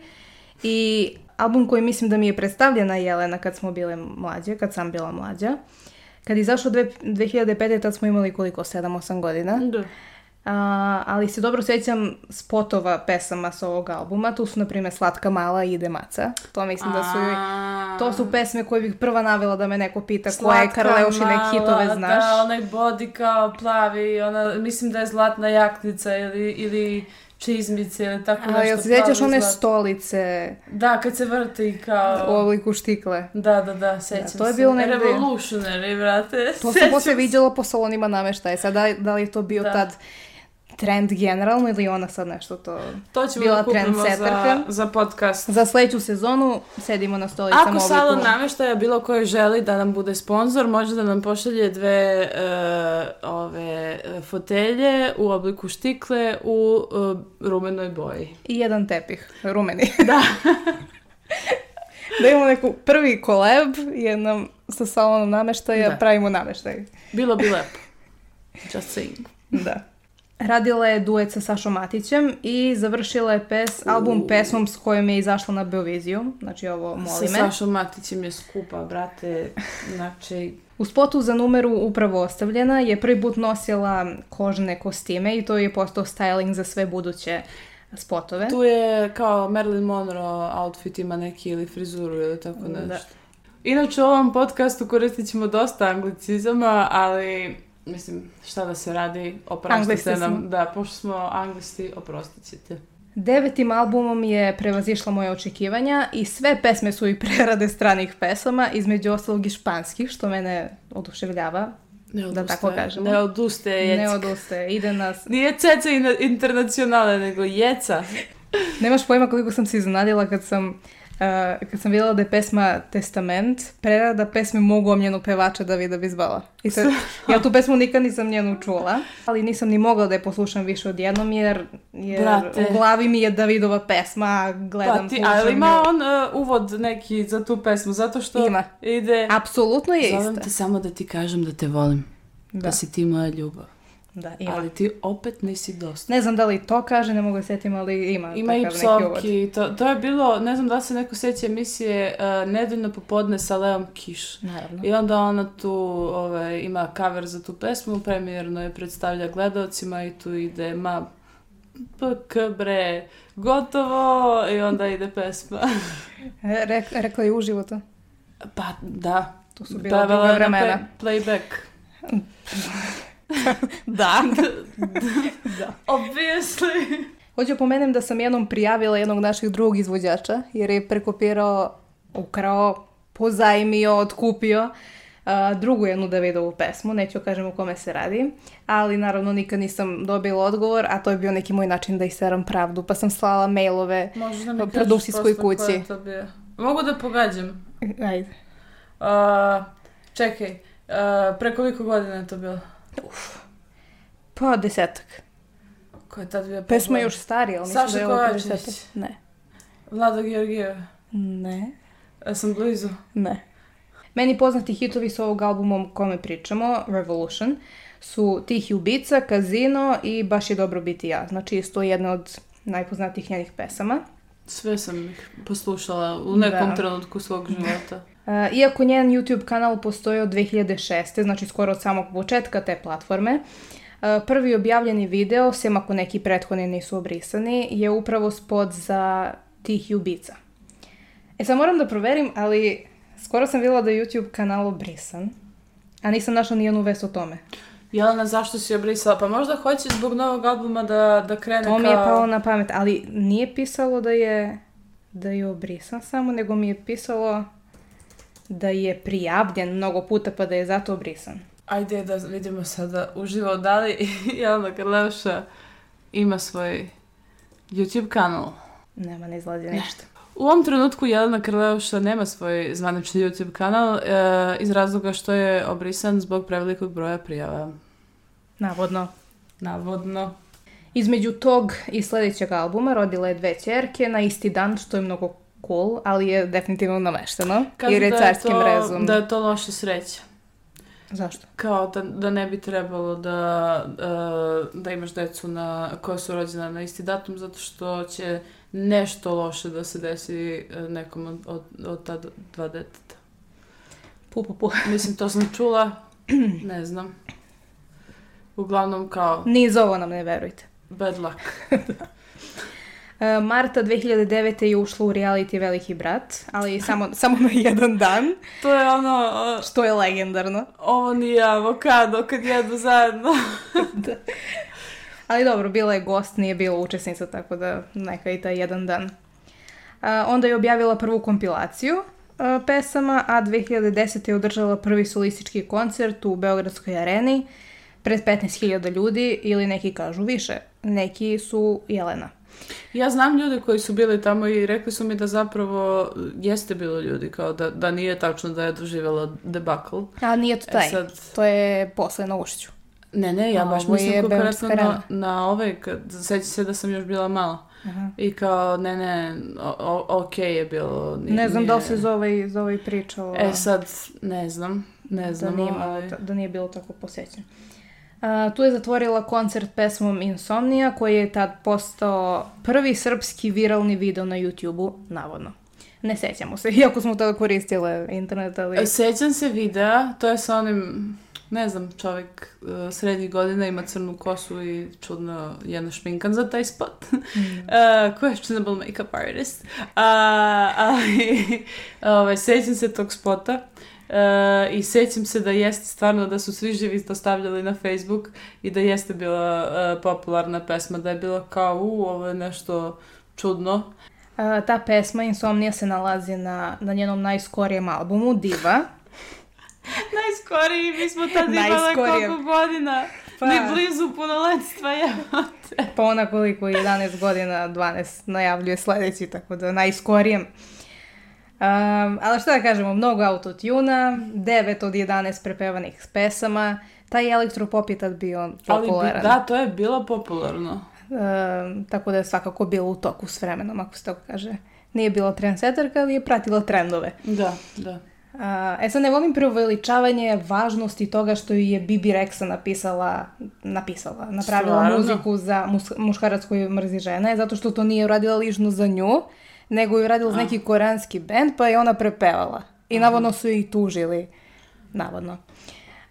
i album koji mislim da mi je predstavljena Jelena kad smo bile mlađe, kad sam bila mlađa. Kad je izašao 2005. tad smo imali koliko, 7-8 godina. Da a, ali se dobro sećam spotova pesama sa ovog albuma. Tu su, na primjer, Slatka mala i Ide maca. To mislim da su... To su pesme koje bih prva navela da me neko pita Slatka koje Karleušine hitove znaš. da, onaj body kao plavi, ona, mislim da je zlatna jaknica ili, ili čizmice ili tako nešto. A jel se sjećaš one zlat... stolice? Da, kad se vrti kao... U obliku štikle. Da, da, da, sećam da, to je bilo se. Negde... Revolutionary, brate. To se posle viđalo po salonima nameštaja. Sada, da li je to bio da. tad trend generalno ili ona sad nešto to, to ćemo bila da trendsetarka. Za, za podcast. Za sledeću sezonu sedimo na stolicama Ako obliku. salon nameštaja bilo koji želi da nam bude sponsor, može da nam pošalje dve uh, ove fotelje u obliku štikle u uh, rumenoj boji. I jedan tepih, rumeni. da. da imamo neku prvi koleb, jednom sa salonom nameštaja da. pravimo nameštaj. Bilo bi lepo. Just saying. Da. Radila je duet sa Sašom Matićem i završila je pes, album U. pesmom s kojom je izašla na Beoviziju. Znači ovo, molim me. Sa Sašom Matićem je skupa, brate. Znači... U spotu za numeru Upravo ostavljena je prvi put nosila kožne kostime i to je postao styling za sve buduće spotove. Tu je kao Marilyn Monroe outfit ima neki ili frizuru ili tako da. nešto. Da. Inače u ovom podcastu koristit ćemo dosta anglicizama, ali mislim, šta da se radi, oprostite nam. Da, pošto smo anglisti, oprostit ćete. Devetim albumom je prevazišla moje očekivanja i sve pesme su i prerade stranih pesama, između ostalog i španskih, što mene oduševljava. Ne oduste, da tako kažemo. Ne oduste jecka. Ne oduste, ide nas... Nije ceca internacionale, nego jeca. Nemaš pojma koliko sam se iznadila kad sam Uh, kad sam videla da je pesma Testament, prerada pesme mogu om njenog pevača Davida Bizbala. I to, ja tu pesmu nikad nisam njenu čula, ali nisam ni mogla da je poslušam više odjednom jer, jer Brate. u glavi mi je Davidova pesma, gledam, pa ti, Ali ima on uh, uvod neki za tu pesmu, zato što ima. ide... Apsolutno je isto. ista. Zovem te samo da ti kažem da te volim, da, da si ti moja ljubav. Da, ima. Ali ti opet nisi dosta. Ne znam da li to kaže, ne mogu da sjetim, ali ima. Ima i psovki. To, to je bilo, ne znam da se neko sjeća emisije uh, Nedeljno popodne sa Leom Kiš. Naravno. I onda ona tu ovaj, ima cover za tu pesmu, premijerno je predstavlja gledalcima i tu ide ma pk bre, gotovo i onda ide pesma. Re, rekla je uživo to? Pa da. To su bila da, vremena. Play, playback. da. da. Obviously. Hoću da pomenem da sam jednom prijavila jednog naših drugog izvođača, jer je prekopirao, ukrao, pozajmio, otkupio uh, drugu jednu Davidovu pesmu, neću da kažem o kome se radi, ali naravno nikad nisam dobila odgovor, a to je bio neki moj način da isteram pravdu, pa sam slala mailove da produkcijskoj kući. To bio. Mogu da pogađam? Ajde. Uh, čekaj, uh, pre koliko godina je to bilo? Uf. Pa desetak. Ko je tad bio? Pesma je još starija, ali mislim da je ovo desetak. Ne. Vlado Georgijeva? Ne. Ja e, sam blizu? Ne. Meni poznati hitovi s ovog albuma o kome pričamo, Revolution, su Tihi ubica, Kazino i Baš je dobro biti ja. Znači isto jedna od najpoznatijih njenih pesama. Sve sam ih poslušala u nekom da. trenutku svog života. Uh, iako njen YouTube kanal postoje od 2006. znači skoro od samog početka te platforme, uh, prvi objavljeni video, sem ako neki prethodni nisu obrisani, je upravo spot za tih ubica. E sad moram da proverim, ali skoro sam vidjela da je YouTube kanal obrisan, a nisam našla nijednu vest o tome. Jelena, zašto si obrisala? Pa možda hoće zbog novog albuma da, da krene To mi je palo na pamet, ali nije pisalo da je, da je obrisan samo, nego mi je pisalo da je prijavljen mnogo puta pa da je zato obrisan. Ajde da vidimo sada uživo da li Jelena Karleuša ima svoj YouTube kanal. Nema, ne izlazi ništa. U ovom trenutku Jelena Krleuša nema svoj zvanični YouTube kanal e, iz razloga što je obrisan zbog prevelikog broja prijava. Navodno. Navodno. Između tog i sljedećeg albuma rodila je dve čerke na isti dan što je mnogo cool, ali je definitivno namešteno. Kažu jer je da je to, rezom. Da je to loša sreća. Zašto? Kao da, da ne bi trebalo da, eh, da imaš decu na, koja su rođena na isti datum zato što će nešto loše da se desi eh, nekom od, od, od ta dva deteta. Pu, pu, pu. Mislim, to sam čula, ne znam. Uglavnom kao... Ni za ovo nam ne verujte. Bad luck. da. E, marta 2009. je ušla u reality Veliki brat, ali samo, samo na jedan dan. To je ono... O, što je legendarno. Ovo nije avokado kad jedu zajedno. da. Ali dobro, bila je gost, nije bila učesnica, tako da neka i taj jedan dan. A, e, onda je objavila prvu kompilaciju a, e, pesama, a 2010. je održala prvi solistički koncert u Beogradskoj areni pred 15.000 ljudi ili neki kažu više. Neki su Jelena. Ja znam ljude koji su bili tamo i rekli su mi da zapravo jeste bilo ljudi, kao da, da nije tačno da je doživjela debakl. A nije to e taj, e sad... to je posle na ušću. Ne, ne, ja baš mislim konkretno na, na ove, kad, seća se da sam još bila mala. Aha. I kao, ne, ne, o, ok je bilo. Nije, ne znam nije... da li se zove iz ove priče. E sad, ne znam, ne da znam. Da nije, ali... da, da nije bilo tako posjećeno. A, tu je zatvorila koncert pesmom Insomnija, koji je tad postao prvi srpski viralni video na YouTube-u, navodno. Ne sećamo se, iako smo tada koristile internet, ali... E, sećam se videa, to je sa onim, ne znam, čovek e, srednjih godina ima crnu kosu i čudno jedna šminkan za taj spot. Mm. E, questionable makeup artist. A, ali, ovaj, sećam se tog spota. E, I sećam se da jeste stvarno da su svi živi to stavljali na Facebook i da jeste bila e, popularna pesma, da je bila kao u, ovo je nešto čudno. E, ta pesma Insomnija se nalazi na, na njenom najskorijem albumu Diva. Najskoriji, mi smo tad imali koliko godina. Pa, Ni blizu punoletstva, je. Pa ona koliko, 11 godina, 12, najavljuje sledeći, tako da najskorijem. Um, ali što da kažemo, mnogo autotuna, 9 od 11 prepevanih pesama, taj elektropop je tad bio popularan. Ali, da, to je bilo popularno. Um, tako da je svakako bilo u toku s vremenom, ako se tako kaže. Nije bila trendsetarka, ali je pratila trendove. Da, da. Uh, e sad ne volim preuveličavanje važnosti toga što je Bibi Rexa napisala, napisala, napravila Stvarno? muziku za mus, muškarac koji mrzi žene, zato što to nije uradila lično za nju, nego je radila za neki koreanski band, pa je ona prepevala. I navodno su je i tužili, navodno.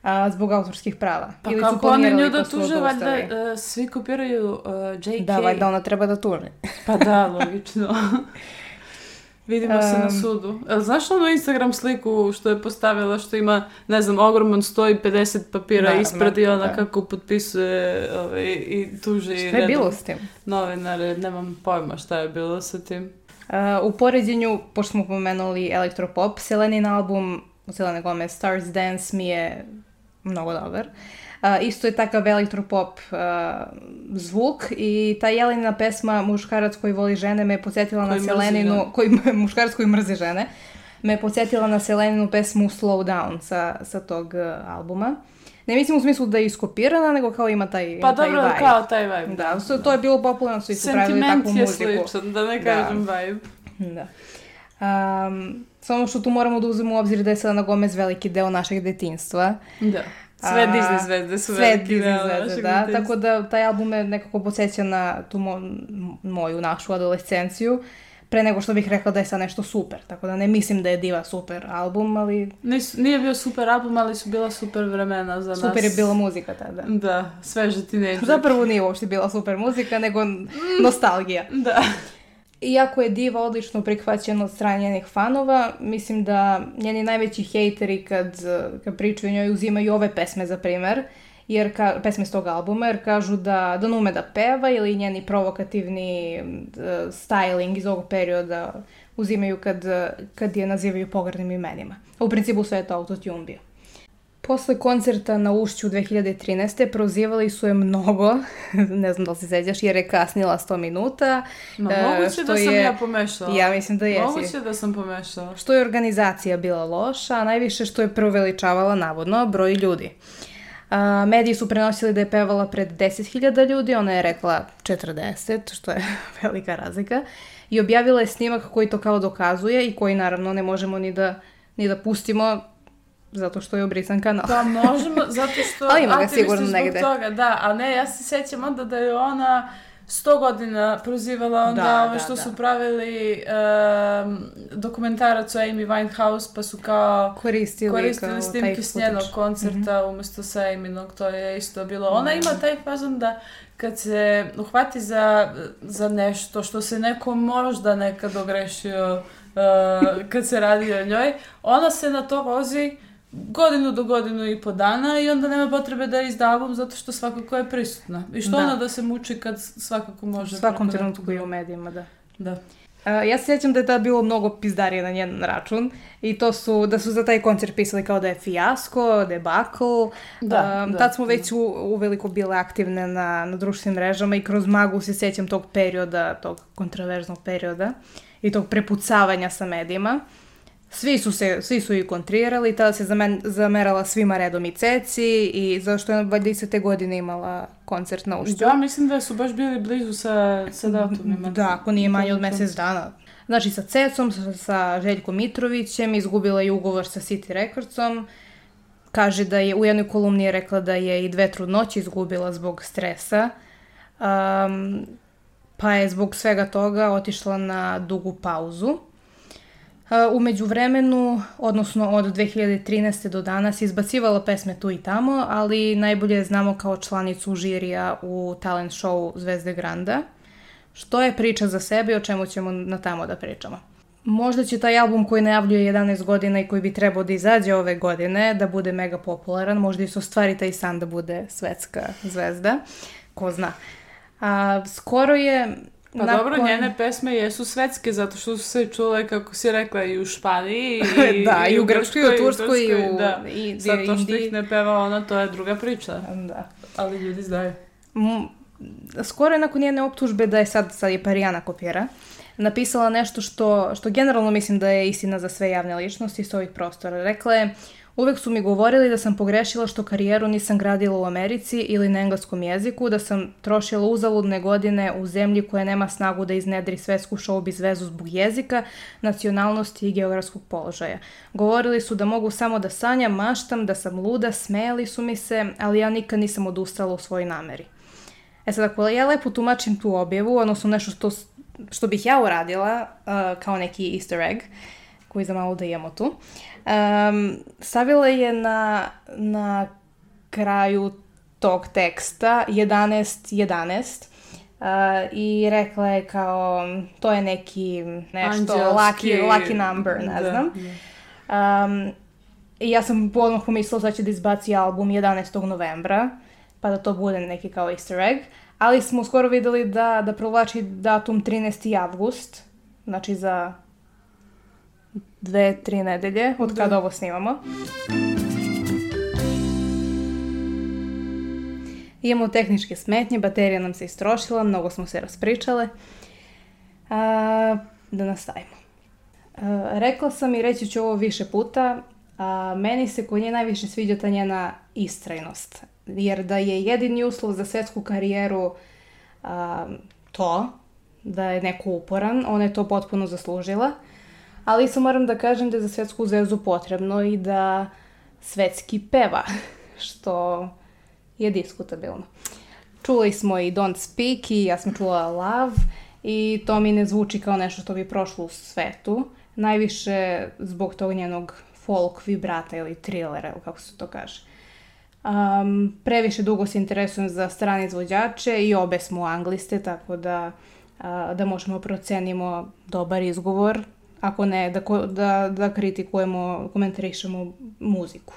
A, zbog autorskih prava. Pa Ili kako oni nju da pa tuže, valjda uh, svi kopiraju uh, e, JK. Da, valjda ona treba da tuže. pa da, logično. Vidimo se um, na sudu. A, znaš onu Instagram sliku što je postavila što ima, ne znam, ogroman 150 papira da, ispred i da. ona da. kako potpisuje ovaj, i tuži. Šta je bilo s tim? Novinare, nemam pojma šta je bilo sa tim. Uh, u poređenju, pošto smo pomenuli elektropop, Selenin album Selena Gomez, Stars Dance, mi je mnogo dobar. Uh, isto je takav elektropop uh, eh, zvuk i ta Jelenina pesma Muškarac koji voli žene me je podsjetila koji na Seleninu, koji, muškarac koji mrze žene, me je podsjetila na Seleninu pesmu Slow Down sa, sa tog uh, albuma. Uh, Ne mislim u smislu da je iskopirana, nego kao ima taj Pa taj dobro, vibe. kao taj vibe. Da, da, to je da. bilo popularno, svi su pravili takvu muziku. Sentiment je sličan, da ne da. kažem da. vibe. Da. Um, samo što tu moramo da uzmemo u obzir da je Selena Gomez veliki deo našeg detinstva. Da. Sve A, Disney zvezde su sve veliki Disney deo zvezde, našeg da. Tako da taj album je nekako podsjeća na tu mo moju našu adolescenciju. Uh, pre nego što bih rekla da je sad nešto super. Tako da ne mislim da je Diva super album, ali... Nis, nije bio super album, ali su bila super vremena za nas. Super je bila muzika tada. Da, sveže tineđer. Zapravo nije uopšte bila super muzika, nego mm. nostalgija. Da. Iako je Diva odlično prihvaćena od strane njenih fanova, mislim da njeni najveći hejteri kad, kad pričaju o njoj uzimaju ove pesme za primer. Uh, jer ka, pesme s tog albuma, jer kažu da, da nume da peva ili njeni provokativni uh, styling iz ovog perioda uzimaju kad, kad je nazivaju pogrdnim imenima. U principu sve je to autotune bio. Posle koncerta na Ušću 2013. prozivali su je mnogo, ne znam da li se seđaš, jer je kasnila 100 minuta. Ma e, moguće da sam je, ja pomešala. Ja mislim da jesi. Moguće da sam pomešala. Što je organizacija bila loša, a najviše što je preuveličavala navodno broj ljudi. Uh, A, mediji su prenosili da je pevala pred 10.000 ljudi, ona je rekla 40, što je velika razlika. I objavila je snimak koji to kao dokazuje i koji naravno ne možemo ni da, ni da pustimo, zato što je obrisan kanal. Da, možemo, zato što... Ali ima ga sigurno negde. Toga, da, a ne, ja se sećam onda da je ona sto godina prozivala onda da, ove da, što da, su pravili um, dokumentarac o Amy Winehouse pa su kao koristili, koristili snimke s njenog koncerta mm -hmm. umjesto sa Amynog, to je isto bilo. Ona mm ima taj fazon da kad se uhvati za, za nešto što se neko možda nekad ogrešio uh, kad se radi o njoj, ona se na to vozi godinu do godinu i po dana i onda nema potrebe da je izdavum zato što svakako je prisutna. I što da. ona da se muči kad svakako može... U svakom trenutku i da- u medijima, da. Da. A, ja se sjećam da je tada bilo mnogo pizdarije na njen račun i to su, da su za taj koncert pisali kao da je fijasko, debakl. Da, um, da, tad smo da. već u, uveliko bile aktivne na, na društvenim mrežama i kroz magu se sjećam tog perioda, tog kontraverznog perioda i tog prepucavanja sa medijima. Uh, Svi su, se, svi su ju kontrirali, tada se zamen, zamerala svima redom i Ceci i zašto je valjda te godine imala koncert na ušću. Da, mislim da su baš bili blizu sa, sa datumima. Da, ako nije manje od mesec dana. Znači sa Cecom, sa, sa Željkom Mitrovićem, izgubila je ugovor sa City Recordsom. Kaže da je, u jednoj kolumni je rekla da je i dve trudnoće izgubila zbog stresa. Um, pa je zbog svega toga otišla na dugu pauzu. Umeđu vremenu, odnosno od 2013. do danas, izbacivala pesme tu i tamo, ali najbolje znamo kao članicu žirija u talent show Zvezde Granda, što je priča za sebe i o čemu ćemo na tamo da pričamo. Možda će taj album koji najavljuje 11 godina i koji bi trebao da izađe ove godine da bude mega popularan, možda i su stvari taj san da bude svetska zvezda, ko zna. A, skoro je Pa na dobro, kojem... njene pesme jesu svetske zato što su se čule, kako si rekla, i u Španiji, i, da, i, u Grčkoj, i u Turskoj, i u da. Indiji. Zato što ih ne peva ona, to je druga priča. Da. Ali ljudi znaju. Skoro nakon njene optužbe da je sad, sad je Parijana kopira, napisala nešto što, što generalno mislim da je istina za sve javne ličnosti s ovih prostora. Rekla je, Uvek su mi govorili da sam pogrešila što karijeru nisam gradila u Americi ili na engleskom jeziku, da sam trošila uzaludne godine u zemlji koja nema snagu da iznedri svetsku showbiz vezu zbog jezika, nacionalnosti i geografskog položaja. Govorili su da mogu samo da sanjam, maštam, da sam luda, smejali su mi se, ali ja nikad nisam odustala u svojoj nameri. E sad, ako ja lepo tumačim tu objavu, odnosno nešto što, što bih ja uradila uh, kao neki easter egg, koji za malo da imamo tu, uh, um, stavila je na, na kraju tog teksta 11 11, Uh, i rekla je kao to je neki nešto Anđelski. lucky, lucky number, ne da, znam. Um, I ja sam odmah pomislila da će da izbaci album 11. novembra, pa da to bude neki kao easter egg. Ali smo skoro videli da, da provlači datum 13. avgust, znači za dve, tri nedelje od kada da. ovo snimamo. Imamo tehničke smetnje, baterija nam se istrošila, mnogo smo se raspričale. A, da nastavimo. A, rekla sam i reći ću ovo više puta, a, meni se kod nje najviše sviđa ta njena istrajnost. Jer da je jedini uslov za svetsku karijeru a, to, da je neko uporan, ona je to potpuno zaslužila – ali isto moram da kažem da je za svetsku zvezdu potrebno i da svetski peva, što je diskutabilno. Čuli smo i Don't Speak i ja sam čula Love i to mi ne zvuči kao nešto što bi prošlo u svetu, najviše zbog tog njenog folk vibrata ili trilera, ili kako se to kaže. Um, previše dugo se interesujem za strane izvođače i obe smo angliste, tako da, uh, da možemo procenimo dobar izgovor ako ne da, da, da kritikujemo, komentarišemo muziku.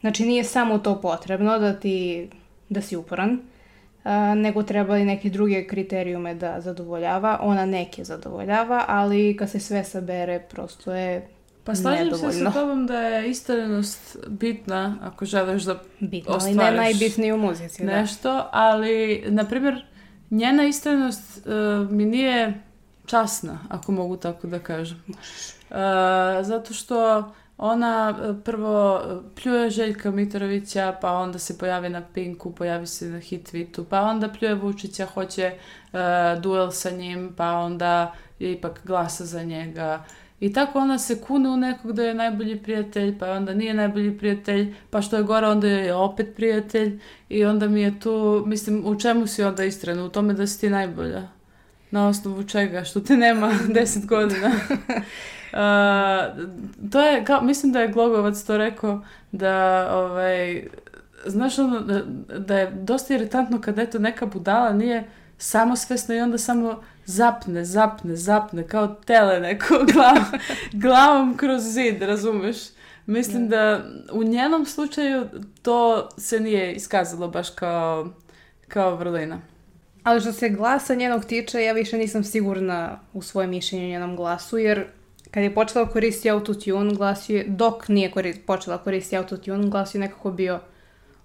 Znači nije samo to potrebno da ti, da si uporan, a, nego treba i neke druge kriterijume da zadovoljava. Ona neke zadovoljava, ali kad se sve sabere prosto je Pa slažem se sa tobom da je istranost bitna ako želiš da Bitno, ostvariš ali ne najbitnije u muzici, da. nešto, da. ali, na primjer, njena istranost uh, e, mi nije časna, ako mogu tako da kažem. E, zato što ona e, prvo e, pljuje Željka Mitrovića, pa onda se pojavi na Pinku, pojavi se na Hitvitu, pa onda pljuje Vučića, hoće uh, duel sa njim, pa onda je ipak glasa za njega. I tako ona se kune u nekog da je najbolji prijatelj, pa onda nije najbolji prijatelj, pa što je gore onda je opet prijatelj i onda mi je tu, mislim, u čemu si onda istrena? U tome da si ti najbolja na osnovu čega, što te nema deset godina. Uh, to je, kao, mislim da je Glogovac to rekao, da, ovaj, znaš ono, da, da, je dosta iritantno kad, eto neka budala nije samosvesna i onda samo zapne, zapne, zapne, kao tele neko glavom, glavom kroz zid, razumeš? Mislim da. da u njenom slučaju to se nije iskazalo baš kao, kao vrlina. Ali što se glasa njenog tiče, ja više nisam sigurna u svoje mišljenje o njenom glasu, jer kad je počela koristiti autotune, glas je, dok nije korist, počela koristiti autotune, glas je nekako bio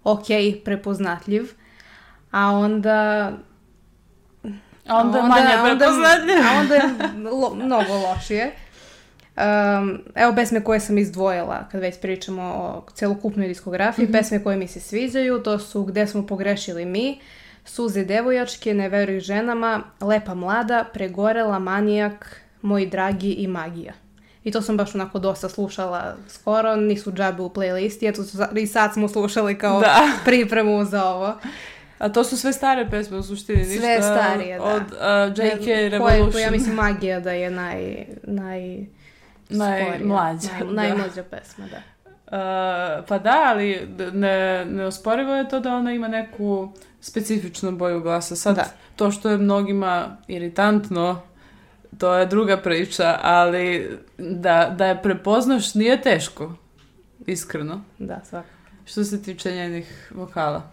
ok, prepoznatljiv, a onda... A onda, onda manje onda, prepoznatljiv. A onda je lo, mnogo lošije. Um, evo pesme koje sam izdvojila kad već pričamo o celokupnoj diskografiji, mm -hmm. pesme koje mi se sviđaju, to su Gde smo pogrešili mi, uh, Suze devojačke, ne veruj ženama, lepa mlada, pregorela, manijak, moji dragi i magija. I to sam baš onako dosta slušala skoro, nisu džabe u playlisti, eto i sad smo slušali kao da. pripremu za ovo. A to su sve stare pesme u suštini, ništa sve starije, da. od uh, J.K. Ne, Revolution. Koje, ja mislim magija da je naj, naj, najmlađa. Naj, da. najmlađa pesma, da. Uh, pa da, ali ne, neosporivo je to da ona ima neku specifičnu boju glasa. Sad, da. to što je mnogima iritantno, to je druga priča, ali da, da je prepoznaš nije teško, iskreno. Da, svakako. Što se tiče njenih vokala.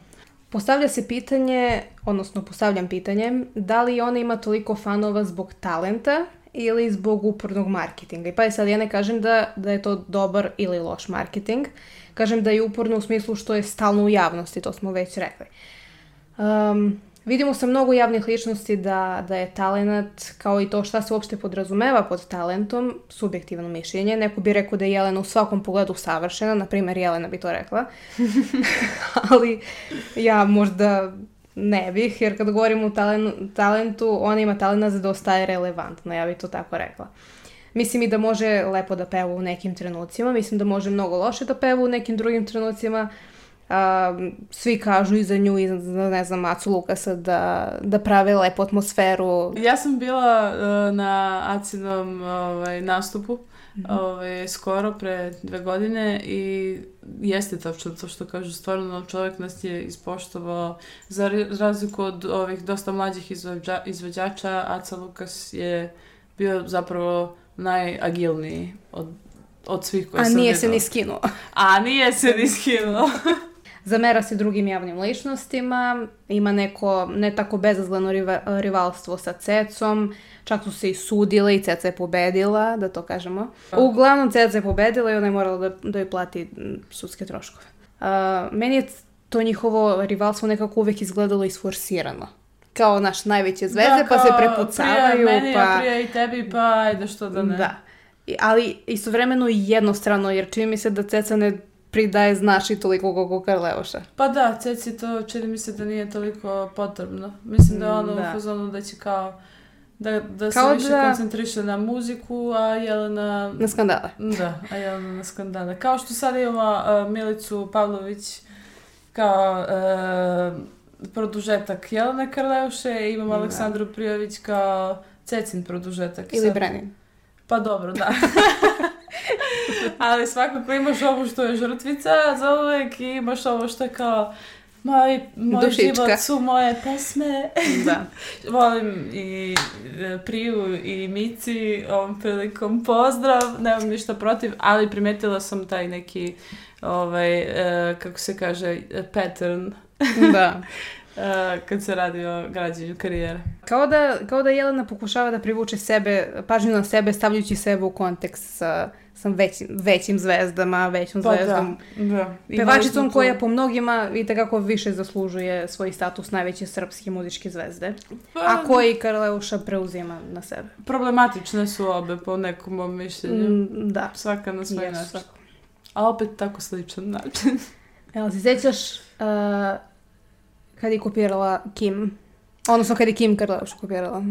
Postavlja se pitanje, odnosno postavljam pitanje, da li ona ima toliko fanova zbog talenta ili zbog upornog marketinga. I pa je sad ja ne kažem da, da je to dobar ili loš marketing, kažem da je uporno u smislu što je stalno u javnosti, to smo već rekli. Uh, Um, vidimo sa mnogo javnih ličnosti da, da je talenat, kao i to šta se uopšte podrazumeva pod talentom, subjektivno mišljenje. Neko bi rekao da je Jelena u svakom pogledu savršena, na primer Jelena bi to rekla, ali ja možda ne bih, jer kad govorim o talen, talentu, ona ima talenta za da ostaje relevantna, ja bih to tako rekla. Mislim i da može lepo da peva u nekim trenucima, mislim da može mnogo loše da peva u nekim drugim trenucima, um, svi kažu i za nju i za, ne znam, Acu Lukasa da, da prave lepu atmosferu. Ja sam bila uh, na Acinom ovaj, nastupu mm -hmm. ovaj, skoro pre dve godine i jeste to što, to što kažu, stvarno čovjek nas je ispoštovao za razliku od ovih dosta mlađih izvođa, izvođača, Aca Lukas je bio zapravo najagilniji od od svih koje A sam nije se ni skinuo. A nije se ni skinuo zamera se drugim javnim ličnostima, ima neko ne tako bezazleno rivalstvo sa Cecom, čak su se i sudile i Ceca je pobedila, da to kažemo. Da. Uglavnom Ceca je pobedila i ona je morala da, da joj plati sudske troškove. Uh, meni je to njihovo rivalstvo nekako uvek izgledalo isforsirano kao naš najveće zvezde, da, kao, pa se prepucavaju, prija meni, pa... prija i tebi, pa ajde što da ne. Da. I, ali istovremeno i jednostrano, jer čini mi se da Ceca ne pridaje značaj toliko koliko Karleuša. Pa da, Ceci to čini mi se da nije toliko potrebno. Mislim da je ono da. u fazonu da će kao da, da kao se više da... koncentriše na muziku, a Jelena... Na skandale. Da, a Jelena na skandale. Kao što sad imamo uh, Milicu Pavlović kao uh, produžetak Jelene Karleuše, imamo da. Aleksandru Prijović kao Cecin produžetak. Ili sad. Brenin. Pa dobro, da. Ali svakako imaš ovo što je žrtvica za uvijek i imaš ovo što je kao moj, moj život su moje pesme. Da. Volim i e, Priju i Mici ovom prilikom pozdrav, nemam ništa protiv, ali primetila sam taj neki ovaj, e, kako se kaže, pattern. Da. E, kad se radi o građenju karijere. Kao da, kao da Jelena pokušava da privuče sebe, pažnju na sebe, stavljajući sebe u kontekst sa sam većim, većim zvezdama, većom pa, da, zvezdom. Da, da. Pevačicom koja po mnogima i tekako više zaslužuje svoj status najveće srpske muzičke zvezde. Pa, a da. koji Karleuša preuzima na sebe. Problematične su obe po nekom mom mišljenju. Mm, da. Svaka na svoj način. Svako. A opet tako sličan način. Evo, se sećaš uh, eh, kad je kopirala Kim Odnosno kad je Kim Kardashian kopirala. Uh,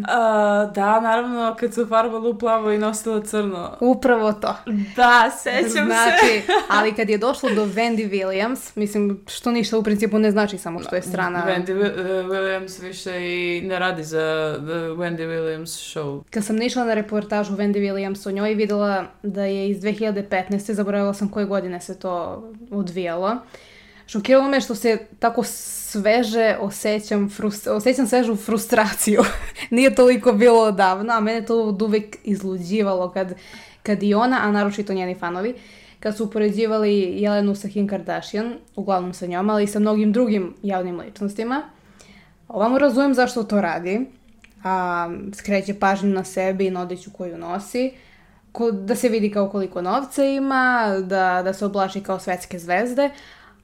da, naravno kad su farbala u plavo i nosila crno. Upravo to. Da, sećam znači, se. ali kad je došlo do Wendy Williams, mislim što ništa u principu ne znači samo što je strana. Wendy uh, Williams više i ne radi za The Wendy Williams show. Kad sam išla na reportažu Wendy Williams o njoj vidjela da je iz 2015. zaboravila sam koje godine se to odvijalo. Šokiralo me što se tako sveže osjećam, frustra, osjećam svežu frustraciju. Nije toliko bilo davno, a mene to od izluđivalo kad, kad i ona, a naročito njeni fanovi, kad su upoređivali Jelenu sa Kim Kardashian, uglavnom sa njom, ali i sa mnogim drugim javnim ličnostima. Ovamo razumem zašto to radi. A, skreće pažnju na sebi i na odeću koju nosi. Ko, da se vidi kao koliko novca ima, da, da se oblači kao svetske zvezde,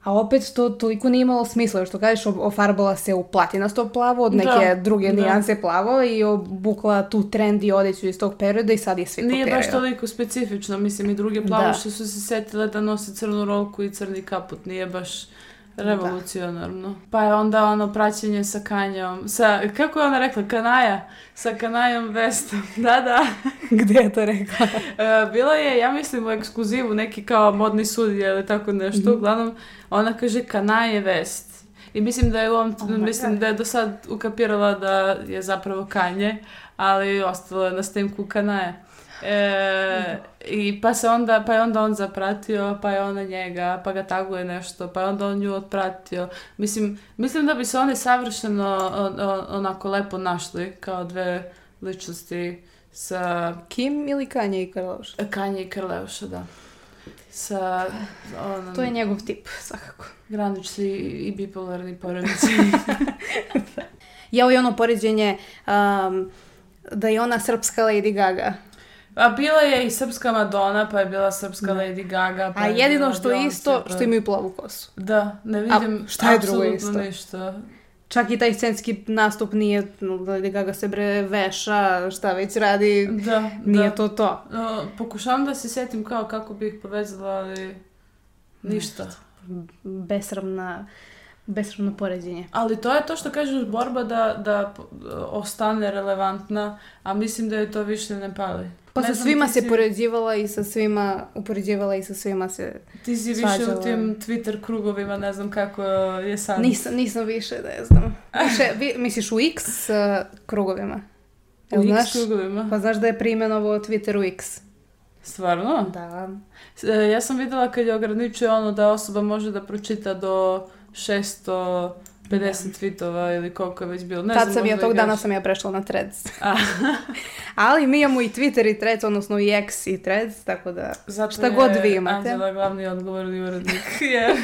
A opet to toliko nije imalo smisla, što kažeš, ofarbala se u platinasto plavo od da, neke da, druge da. nijanse plavo i obukla tu trendi odeću iz tog perioda i sad je svi Nije baš toliko specifično, mislim i druge da. plavuše su se setile da nose crnu rolku i crni kaput, nije baš Da. Revolucionarno. Da. Pa je onda ono praćenje sa Kanjom, sa, kako je ona rekla, Kanaja? Sa Kanajom Vestom, da, da. Gde je to rekla? E, bila je, ja mislim, u ekskluzivu neki kao modni sudija ili tako nešto, mm uglavnom ona kaže Kanaje Vest. I mislim da je on oh mislim God. da je do sad ukapirala da je zapravo Kanje, ali ostalo je na snimku Kanaje. E, i pa se onda, pa je onda on zapratio, pa je ona njega, pa ga taguje nešto, pa je onda on nju otpratio. Mislim, mislim da bi se oni savršeno on, on, onako lepo našli kao dve ličnosti sa... Kim ili Kanje i Karleuša? Kanje i Karleuša, da. Sa, onom... To je njegov tip, svakako. Granični i bipolarni poremici. Da. ja, i ono poređenje um, da je ona srpska Lady Gaga. A bila je i srpska Madonna, pa je bila srpska da. Lady Gaga. Pa A jedino što je isto, pa... što imaju plavu kosu. Da, ne vidim A, šta je drugo isto? ništa. Čak i taj scenski nastup nije, Lady Gaga se bre veša, šta već radi, da, nije da. to to. Uh, pokušavam da se setim kao kako bih povezala, ali ništa. Nešto. Besramna besramno poređenje. Ali to je to što kažeš borba da, da eh, ostane relevantna, a mislim da je to više ne pali. Pa ne sa svima se si... poređivala i sa svima upoređivala i sa svima se Ti si više u tim Twitter krugovima, ne znam kako eh, je sad. Nisam, nisam više, ne znam. Više, vi, misliš u X eh, krugovima? U X znaš, krugovima? Pa znaš da je primjenovo Twitter u X. Stvarno? Da. Ja sam videla kad je ograničio ono da osoba može da pročita do 650 da. tweetova ili koliko je već bilo. Ne Tad znam, sam ja tog dana sam ja prešla na threads. Ali mi imamo i Twitter i threads, odnosno i X i threads, tako da Zato šta god vi imate. Zato Anđela glavni odgovorni urednik. Jer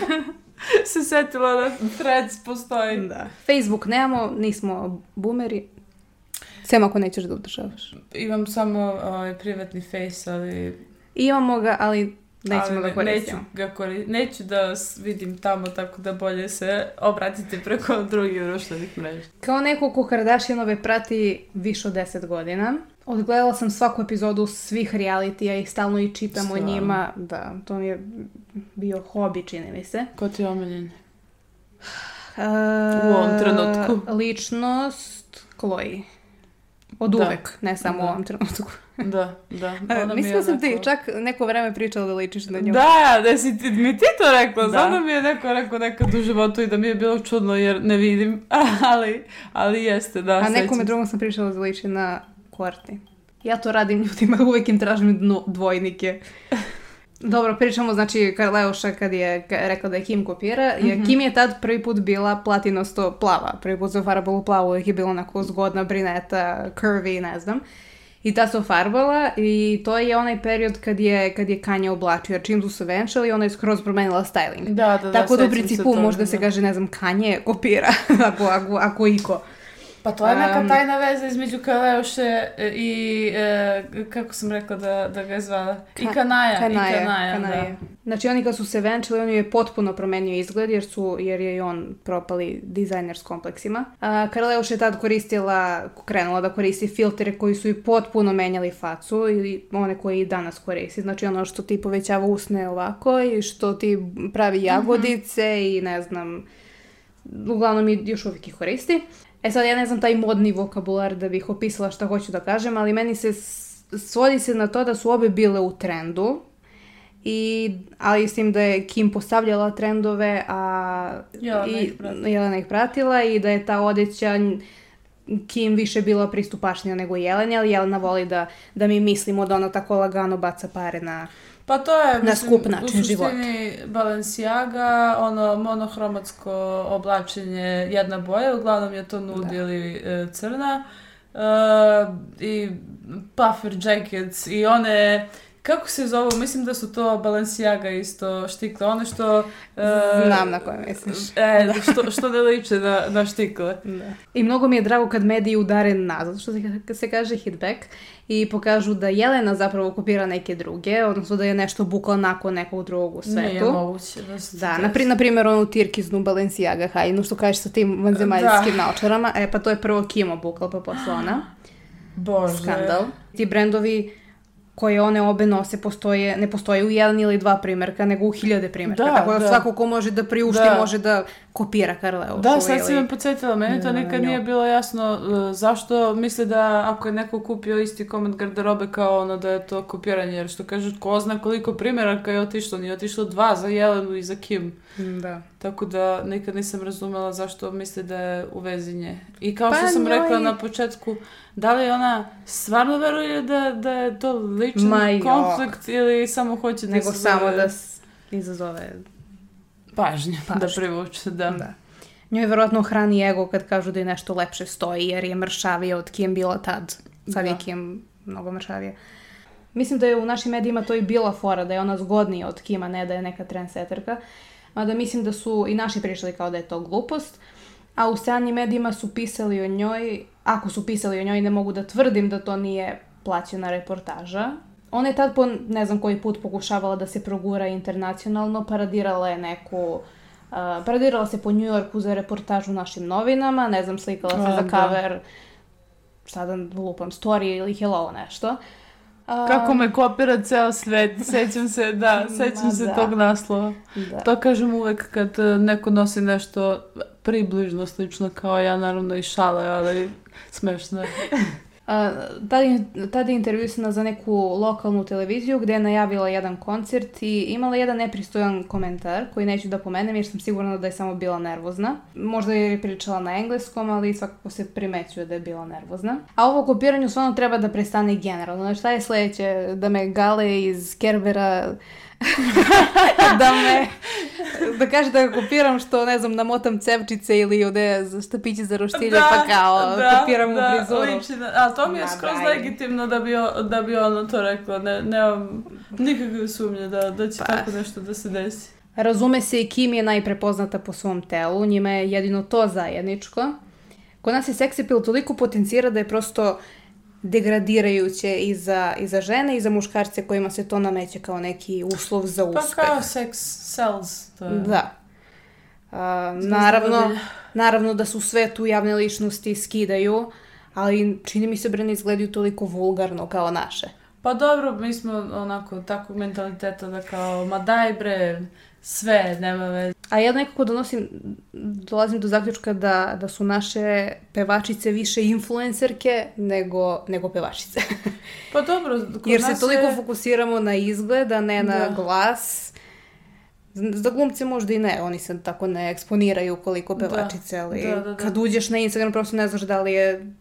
se setila da threads postoji. Da. Facebook nemamo, nismo boomeri. Sem ako nećeš da održavaš. Imam samo ovaj, privatni face, ali... Imamo ga, ali Nećemo ali, ga koristiti. Neću, ga korist, neću da vidim tamo, tako da bolje se obratite preko drugih društvenih mreža. Kao neko ko Kardashianove prati više od 10 godina, odgledala sam svaku epizodu svih realitija i stalno i čitam Slavno. o njima. Da, to mi je bio hobi, čini mi se. Ko ti je omiljen? Uh, u ovom trenutku. Ličnost Chloe. Od da. uvek, ne samo da. u ovom trenutku. Da, da. Ona Mislim da sam onako... ti čak neko vreme pričala da ličiš na nju. Da, da si ti, mi ti to rekla. Da. Znam da mi je neko rekao nekad u životu i da mi je bilo čudno jer ne vidim, ali, ali jeste, da. A nekome drugom sam pričala da liči na Korti. Ja to radim ljudima, uvijek im tražim dno, dvojnike. Dobro, pričamo, znači, Karleuša kad je rekla da je Kim kopira, je, mm -hmm. Kim je tad prvi put bila platinosto plava, prvi put za farbolu plavu, je bila onako zgodna brineta, curvy, ne znam i ta se ofarbala i to je onaj period kad je, kad je Kanja oblačio, jer čim su se venčali, ona je skroz promenila styling. Da, da, da. Tako da u principu možda se da. kaže, ne znam, Kanje kopira, ako, ako, ako iko. Pa to je neka um, tajna veza između Kaleuše e, i, e, kako sam rekla da, da ga je zvala, ka, i Kanaja. Kanaja, i Kanaja, Kanaja. Da. Znači oni kad su se venčali, on je potpuno promenio izgled jer, su, jer je i on propali dizajner s kompleksima. A, Karleuš je tad koristila, krenula da koristi filtere koji su i potpuno menjali facu ili one koje i danas koristi. Znači ono što ti povećava usne ovako i što ti pravi mhm. jagodice mm -hmm. i ne znam, uglavnom i još uvijek ih koristi. E sad ja ne znam taj modni vokabular da bih opisala šta hoću da kažem, ali meni se svodi se na to da su obe bile u trendu. I, ali s tim da je Kim postavljala trendove, a Jelena, i, ih Jelena ih pratila i da je ta odeća Kim više bila pristupačnija nego Jelena, ali Jelena voli da, da mi mislimo da ona tako lagano baca pare na Pa to je, na skup način u suštini života. Balenciaga, ono monohromatsko oblačenje, jedna boja, uglavnom je to nude da. ili e, crna. Uh, i puffer jackets i one Kako se zovu? Mislim da su to Balenciaga isto štikle. Ono što... Uh, Znam na koje misliš. E, da. što, što ne liče na, na štikle. Da. I mnogo mi je drago kad mediji udare nazad, što se, se kaže hitback, i pokažu da Jelena zapravo kopira neke druge, odnosno da je nešto bukla nakon nekog drugog u svetu. Nije moguće da se... Da, napri, na primjer onu tirkiznu Balenciaga hajnu, što kažeš sa tim vanzemaljskim da. naočarama, e pa to je prvo Kimo bukla, pa posle ona. Bože. Skandal. Ti brendovi koje one obe nose postoje, ne postoje u jedan ili dva primjerka, nego u hiljade primjerka. Da, Tako da, da. svako ko može da priušti, da. može da kopira Karleušu. Da, sad ili... si me podsjetila, meni to nikad nije bilo jasno uh, zašto misle da ako je neko kupio isti komad garderobe kao ono da je to kopiranje, jer što kažu ko zna koliko primjeraka je otišlo, nije otišlo dva za Jelenu i za Kim. Mm, da. Tako da nikad nisam razumela zašto misle da je u vezi nje. I kao pa što sam njoj... rekla na početku, da li ona stvarno veruje da, da je to lični Ma konflikt ili samo hoće da Nego izazove... samo da izazove... Pažnju, da Pažnju. da privuče, da. da. Njoj verovatno hrani ego kad kažu da je nešto lepše stoji jer je mršavija od kim bila tad. Sad da. je Kim mnogo mršavija. Mislim da je u našim medijima to i bila fora, da je ona zgodnija od Kima, ne da je neka trendseterka. Mada mislim da su i naši prišli kao da je to glupost. A u stranim medijima su pisali o njoj ako su pisali o njoj, ne mogu da tvrdim da to nije plaćena reportaža. Ona je tad po ne znam koji put pokušavala da se progura internacionalno, paradirala je neku... Uh, paradirala se po Njujorku za reportažu u našim novinama, ne znam, slikala se A, za da. cover, da. sada lupam, story ili hello nešto. Kako me kopira ceo svet, sećam se, da, sećam se da. tog naslova. Da. To kažem uvek kad e, neko nosi nešto približno slično kao ja, naravno i šale, ali Smešno je. A, tada, tada je intervjuisana za neku lokalnu televiziju gde je najavila jedan koncert i imala jedan nepristojan komentar koji neću da pomenem jer sam sigurna da je samo bila nervozna. Možda je pričala na engleskom, ali svakako se primećuje da je bila nervozna. A ovo kopiranje stvarno treba da prestane generalno. Šta je sledeće? Da me gale iz Kerbera da me, da kaže da ga kopiram što, ne znam, namotam cevčice ili ode štapići za roštilje da, pa kao da, kopiram da, u frizoru. Ličina. Da- a to mi je skroz daj. legitimno da bi, da bi ona to rekla. Ne, nemam nikakve sumnje da, da će pa. tako nešto da se desi. Razume se i Kim je najprepoznata po svom telu, njima je jedino to zajedničko. Kod nas je seksipil toliko potencira da je prosto degradirajuće i za, i za žene i za muškarce kojima se to nameće kao neki uslov za pa uspeh. Pa kao sex sells. To je... Da. Uh, naravno, da naravno da su sve tu javne ličnosti skidaju, ali čini mi se bre ne izgledaju toliko vulgarno kao naše. Pa dobro, mi smo onako takvog mentaliteta da kao, ma daj bre, sve, nema veze. A ja nekako donosim, dolazim do zaključka da, da su naše pevačice više influencerke nego, nego pevačice. pa dobro. Jer se toliko je... fokusiramo na izgled, a ne na da. glas. Za glumce možda i ne, oni se tako ne eksponiraju koliko da. pevačice, ali da, da, da. kad uđeš na Instagram prosto ne znaš da li je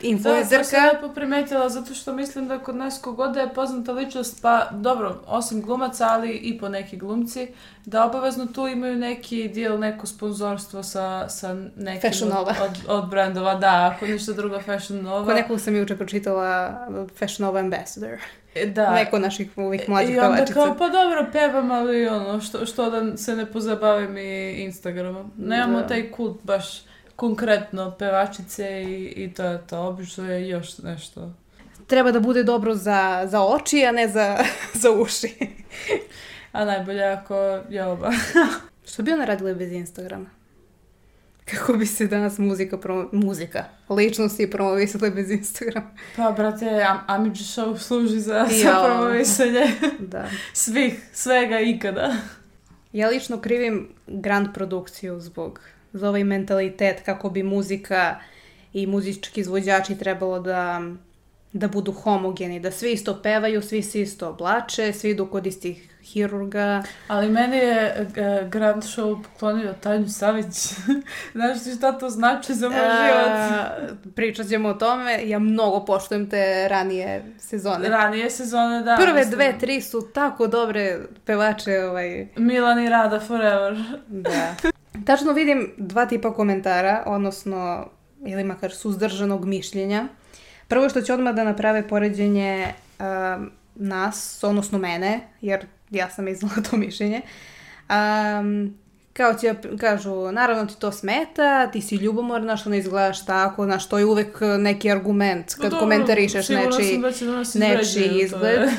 influencerka. Da, to pa sam lepo primetila, zato što mislim da kod nas kogoda da je poznata ličnost, pa dobro, osim glumaca, ali i po neki glumci, da obavezno tu imaju neki dio, neko sponzorstvo sa, sa nekim fashion Od, od, od brandova, da, ako ništa drugo Fashion Nova. Ko nekog sam juče pročitala Fashion Nova Ambassador. Da. Neko naših ovih e, mlađih pevačica. I onda pevačica. kao, pa dobro, pevam, ali ono, što, što da se ne pozabavim i Instagramom. Nemamo da. taj kult baš konkretno pevačice i, i to je to. Obično je još nešto. Treba da bude dobro za, za oči, a ne za, za uši. a najbolje ako je oba. Što bi ona radila bez Instagrama? Kako bi se danas muzika, promo... muzika, ličnosti promovisale bez Instagrama? Pa, brate, Am Amidži Show služi za, za promovisanje da. svih, svega ikada. Ja lično krivim grand produkciju zbog za ovaj mentalitet kako bi muzika i muzički izvođači trebalo da da budu homogeni, da svi isto pevaju, svi se isto oblače, svi idu kod istih hirurga. Ali meni je uh, Grand Show poklonio Tanju Savić. Znaš ti šta to znači za moj uh, život? pričat ćemo o tome. Ja mnogo poštujem te ranije sezone. Ranije sezone, da. Prve mislim. dve, tri su tako dobre pevače. Ovaj... Milan i Rada Forever. da. Tačno vidim dva tipa komentara, odnosno ili makar suzdržanog mišljenja. Prvo što će odmah da naprave poređenje um, nas, odnosno mene, jer ja sam iznala to mišljenje. Um, kao će, kažu, naravno ti to smeta, ti si ljubomorna što ne izgledaš tako, na što je uvek neki argument pa kad no, komentarišeš nečiji, da nečiji izgled.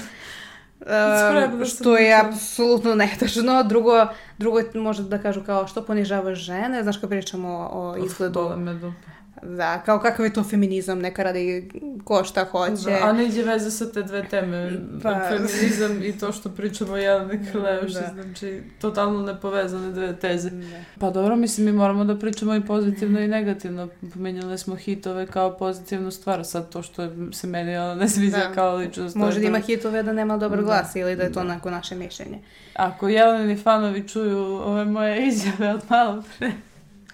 Da što je apsolutno netačno. Drugo, drugo može da kažu kao što ponižavaš žene, znaš kad pričamo o, o izgledu. Uf, Da, kao kakav je to feminizam, neka radi ko šta hoće. Da, a neđe veze sa te dve teme, pa... feminizam i to što pričamo Jelena Kaleuši, da. znači totalno nepovezane dve teze. Da. Pa dobro, mislim mi moramo da pričamo i pozitivno i negativno, pomenjali smo hitove kao pozitivnu stvar, sad to što se meni ona ne sviđa da. kao ličnost. Može da ima hitove da nema dobar da. glas da. ili da je to da. onako naše mišljenje. Ako Jelenini fanovi čuju ove moje izjave od malo pre,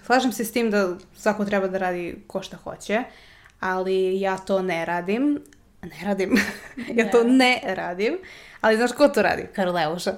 Slažem se s tim da svako treba da radi ko šta hoće, ali ja to ne radim. Ne radim. ja ne. to ne radim. Ali znaš ko to radi? Karleuša.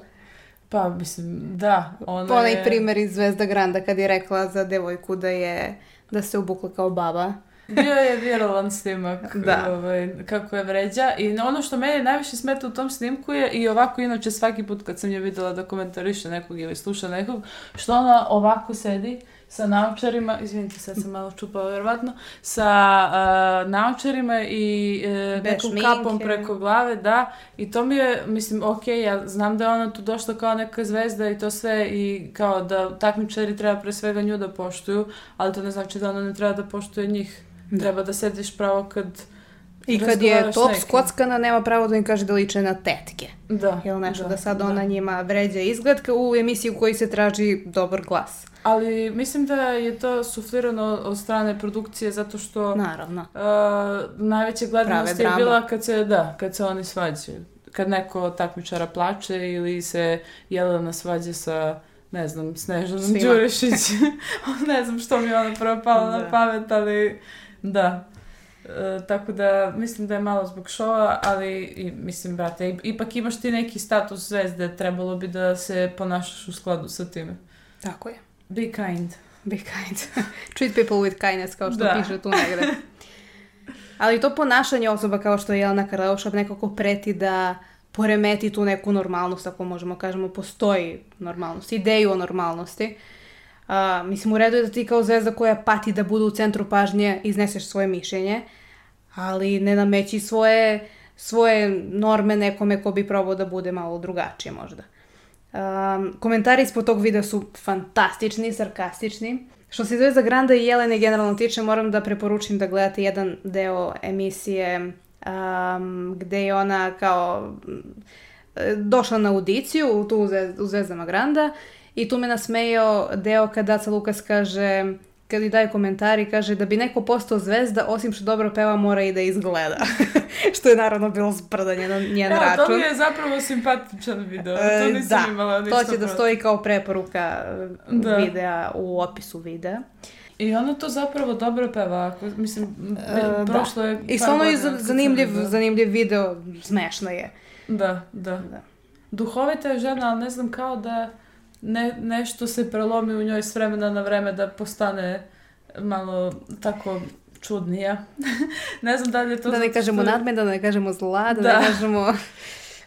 Pa, mislim, da. Ona Onaj je... primer iz Zvezda Granda kad je rekla za devojku da je, da se obukla kao baba. Bio je viralan snimak da. ovaj, kako je vređa i ono što mene najviše smeta u tom snimku je i ovako inače svaki put kad sam je videla da komentariše nekog ili sluša nekog što ona ovako sedi sa naučarima, izvinite, sad sam malo čupala verovatno, sa uh, naučarima i uh, nekom šminke. kapom preko glave, da, i to mi je, mislim, ok, ja znam da je ona tu došla kao neka zvezda i to sve i kao da takmičari treba pre svega nju da poštuju, ali to ne znači da ona ne treba da poštuje njih. Da. Treba da sediš pravo kad... I kad je top nekim. skockana, nema pravo da im kaže da liče na tetke. Da. Ili nešto, da, da sad da. ona njima vređa izgled u emisiji u kojoj se traži dobar glas. Ali mislim da je to suflirano od strane produkcije zato što... Naravno. Uh, najveća gledanost je bila kad se, da, kad se oni svađaju. Kad neko takmičara plače ili se Jelena svađa sa ne znam, Snežanom Đurešić. ne znam što mi ona prvo pala da. na pamet, ali da. E, tako da mislim da je malo zbog šova, ali i, mislim, brate, ipak imaš ti neki status zvezde, trebalo bi da se ponašaš u skladu sa time. Tako je. Be kind. Be kind. Treat people with kindness, kao što da. piše tu negde. Ali to ponašanje osoba kao što je Jelena Karleušov nekako preti da poremeti tu neku normalnost, ako možemo kažemo, postoji normalnost, ideju o normalnosti. A, mislim, u redu je da ti kao zvezda koja pati da bude u centru pažnje izneseš svoje mišljenje, ali ne nameći svoje, svoje norme nekome ko bi probao da bude malo drugačije možda. Um, komentari ispod tog videa su fantastični, sarkastični. Što se izove za Granda i Jelene generalno tiče, moram da preporučim da gledate jedan deo emisije um, gde je ona kao mm, došla na audiciju tu u, Zvezdama Granda i tu me nasmejao deo kada Daca Lukas kaže kad i daje komentar kaže da bi neko postao zvezda, osim što dobro peva, mora i da izgleda. što je naravno bilo sprdanje na njen Evo, račun. Evo, to mi je zapravo simpatičan video. E, to nisam da, imala ništa. to će da stoji kao preporuka e, da. videa u opisu videa. I ona to zapravo dobro peva, mislim, e, da. prošlo da. je... I stvarno je zanimljiv, da. zanimljiv video, smešno je. Da, da. da. Duhovita je žena, ali ne znam, kao da ne, nešto se prelomi u njoj s vremena na vreme da postane malo tako čudnija. ne znam da li je to... Da ne kažemo što... nadmena, da ne kažemo zla, da, da. ne kažemo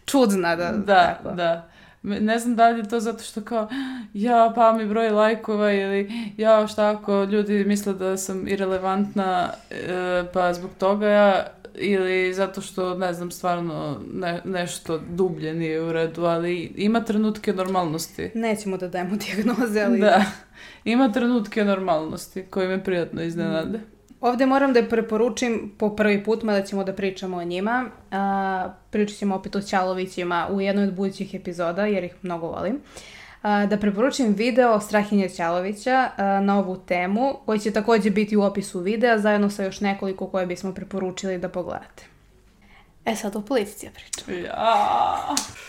čudna. Da, da, tako. da. Ne znam da li je to zato što kao ja pa mi broj lajkova ili ja šta ako ljudi misle da sam irelevantna e, pa zbog toga ja ili zato što, ne znam, stvarno ne, nešto dublje nije u redu, ali ima trenutke normalnosti. Nećemo da dajemo diagnoze, ali... Da, ima trenutke normalnosti koje me prijatno iznenade. Mm. Ovde moram da preporučim po prvi put, mada ćemo da pričamo o njima. A, pričat ćemo opet o Ćalovićima u jednoj od budućih epizoda, jer ih mnogo volim. Uh, da preporučim video Strahinja Ćalovića na ovu temu, koji će takođe biti u opisu videa, zajedno sa još nekoliko koje bismo preporučili da pogledate. E sad o politici ja pričam. Ja.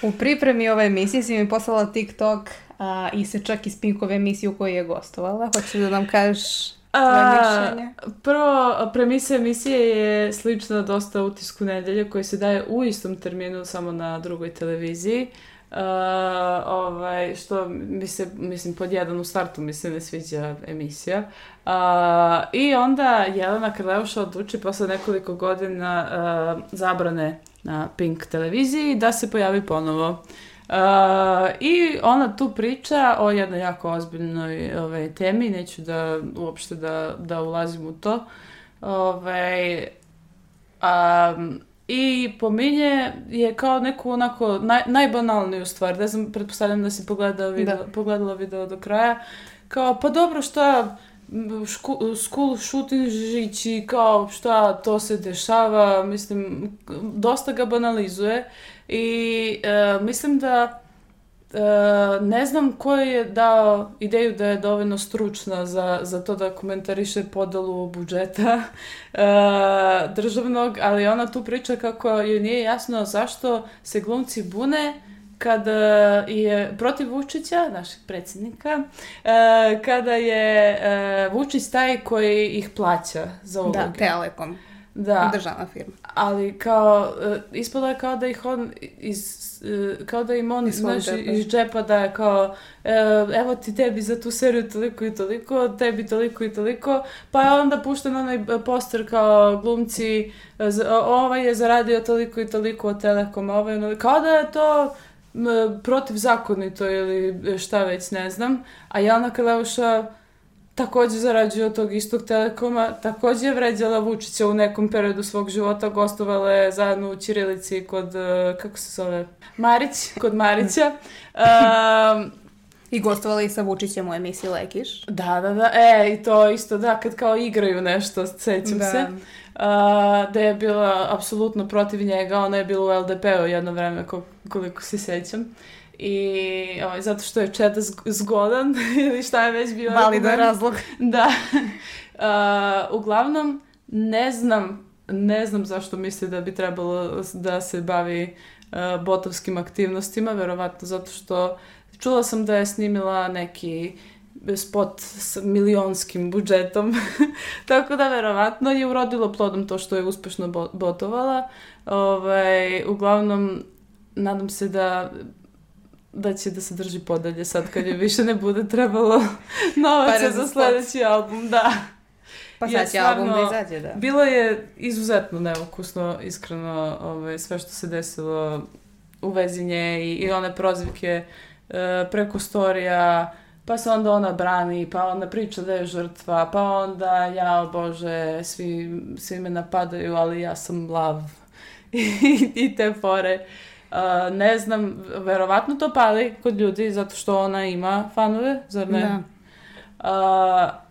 U pripremi ove emisije si mi poslala TikTok a, i se čak iz Pinkove emisije u kojoj je gostovala. Hoćeš da nam kažeš A, prvo, premisa emisije je slična dosta utisku nedelje koji se daje u istom terminu samo na drugoj televiziji. Uh, ovaj, što mi se, mislim, pod jedan u startu mi se ne sviđa emisija. Uh, I onda Jelena Krleuša odluči posle nekoliko godina uh, zabrane na Pink televiziji da se pojavi ponovo. Uh, I ona tu priča o jednoj jako ozbiljnoj ovaj, temi, neću da uopšte da, da ulazim u to. Ovaj, um, i pominje je kao neku onako naj, najbanalniju stvar. Ne znam, pretpostavljam da si pogledala video, da. pogledala video do kraja. Kao, pa dobro, što mm, ško, school shooting žići, kao šta to se dešava, mislim, dosta ga banalizuje i e, mislim da Uh, ne znam ko je dao ideju da je dovoljno stručna za, za to da komentariše podelu budžeta uh, državnog, ali ona tu priča kako joj nije jasno zašto se glumci bune kada e, je protiv Vučića, našeg predsjednika, uh, kada je Vučić taj koji ih plaća za da, uloge. Da, Telekom. Da. Državna firma. Ali kao, ispalo je kao da ih on iz E, kao da im on iz, znaš, džepa. iz džepa daje kao e, evo ti tebi za tu seriju toliko i toliko, tebi toliko i toliko, pa je onda pušten onaj poster kao glumci, e, ovaj je zaradio toliko i toliko od Telekoma, ovaj, kao da je to protivzakonito ili šta već, ne znam, a Jelena Kaleuša takođe zarađuje od tog istog Telekoma, takođe je vređala Vučića u nekom periodu svog života, gostovala je zajedno u Ćirilici kod, e, kako se zove, Marić, kod Marića. Um, I gostovala i sa Vučićem u emisiji Lekiš. Da, da, da, e, i to isto, da, kad kao igraju nešto, sećam da. se. Uh, da je bila apsolutno protiv njega, ona je bila u LDP-u jedno vreme, koliko se sećam. Uh, i ovaj, zato što je Chad zgodan ili šta je već bio. Validan razlog. Da. Uh, uglavnom, ne znam, ne znam zašto misli da bi trebalo da se bavi uh, botovskim aktivnostima, verovatno zato što čula sam da je snimila neki spot s milionskim budžetom. Tako da verovatno je urodilo plodom to što je uspešno botovala. Ovaj, uglavnom, nadam se da da će da se drži podalje sad kad je više ne bude trebalo novaca za sledeći album, da. Pa sad ja, će album da izađe, da. Bilo je izuzetno neukusno, iskreno, ovaj, sve što se desilo u vezi nje i, i one prozivke e, preko storija, pa se onda ona brani, pa ona priča da je žrtva, pa onda ja, o Bože, svi, svi me napadaju, ali ja sam lav i, i te fore. Uh, Uh, ne znam, verovatno to pali kod ljudi zato što ona ima fanove, zar ne? Da. Uh,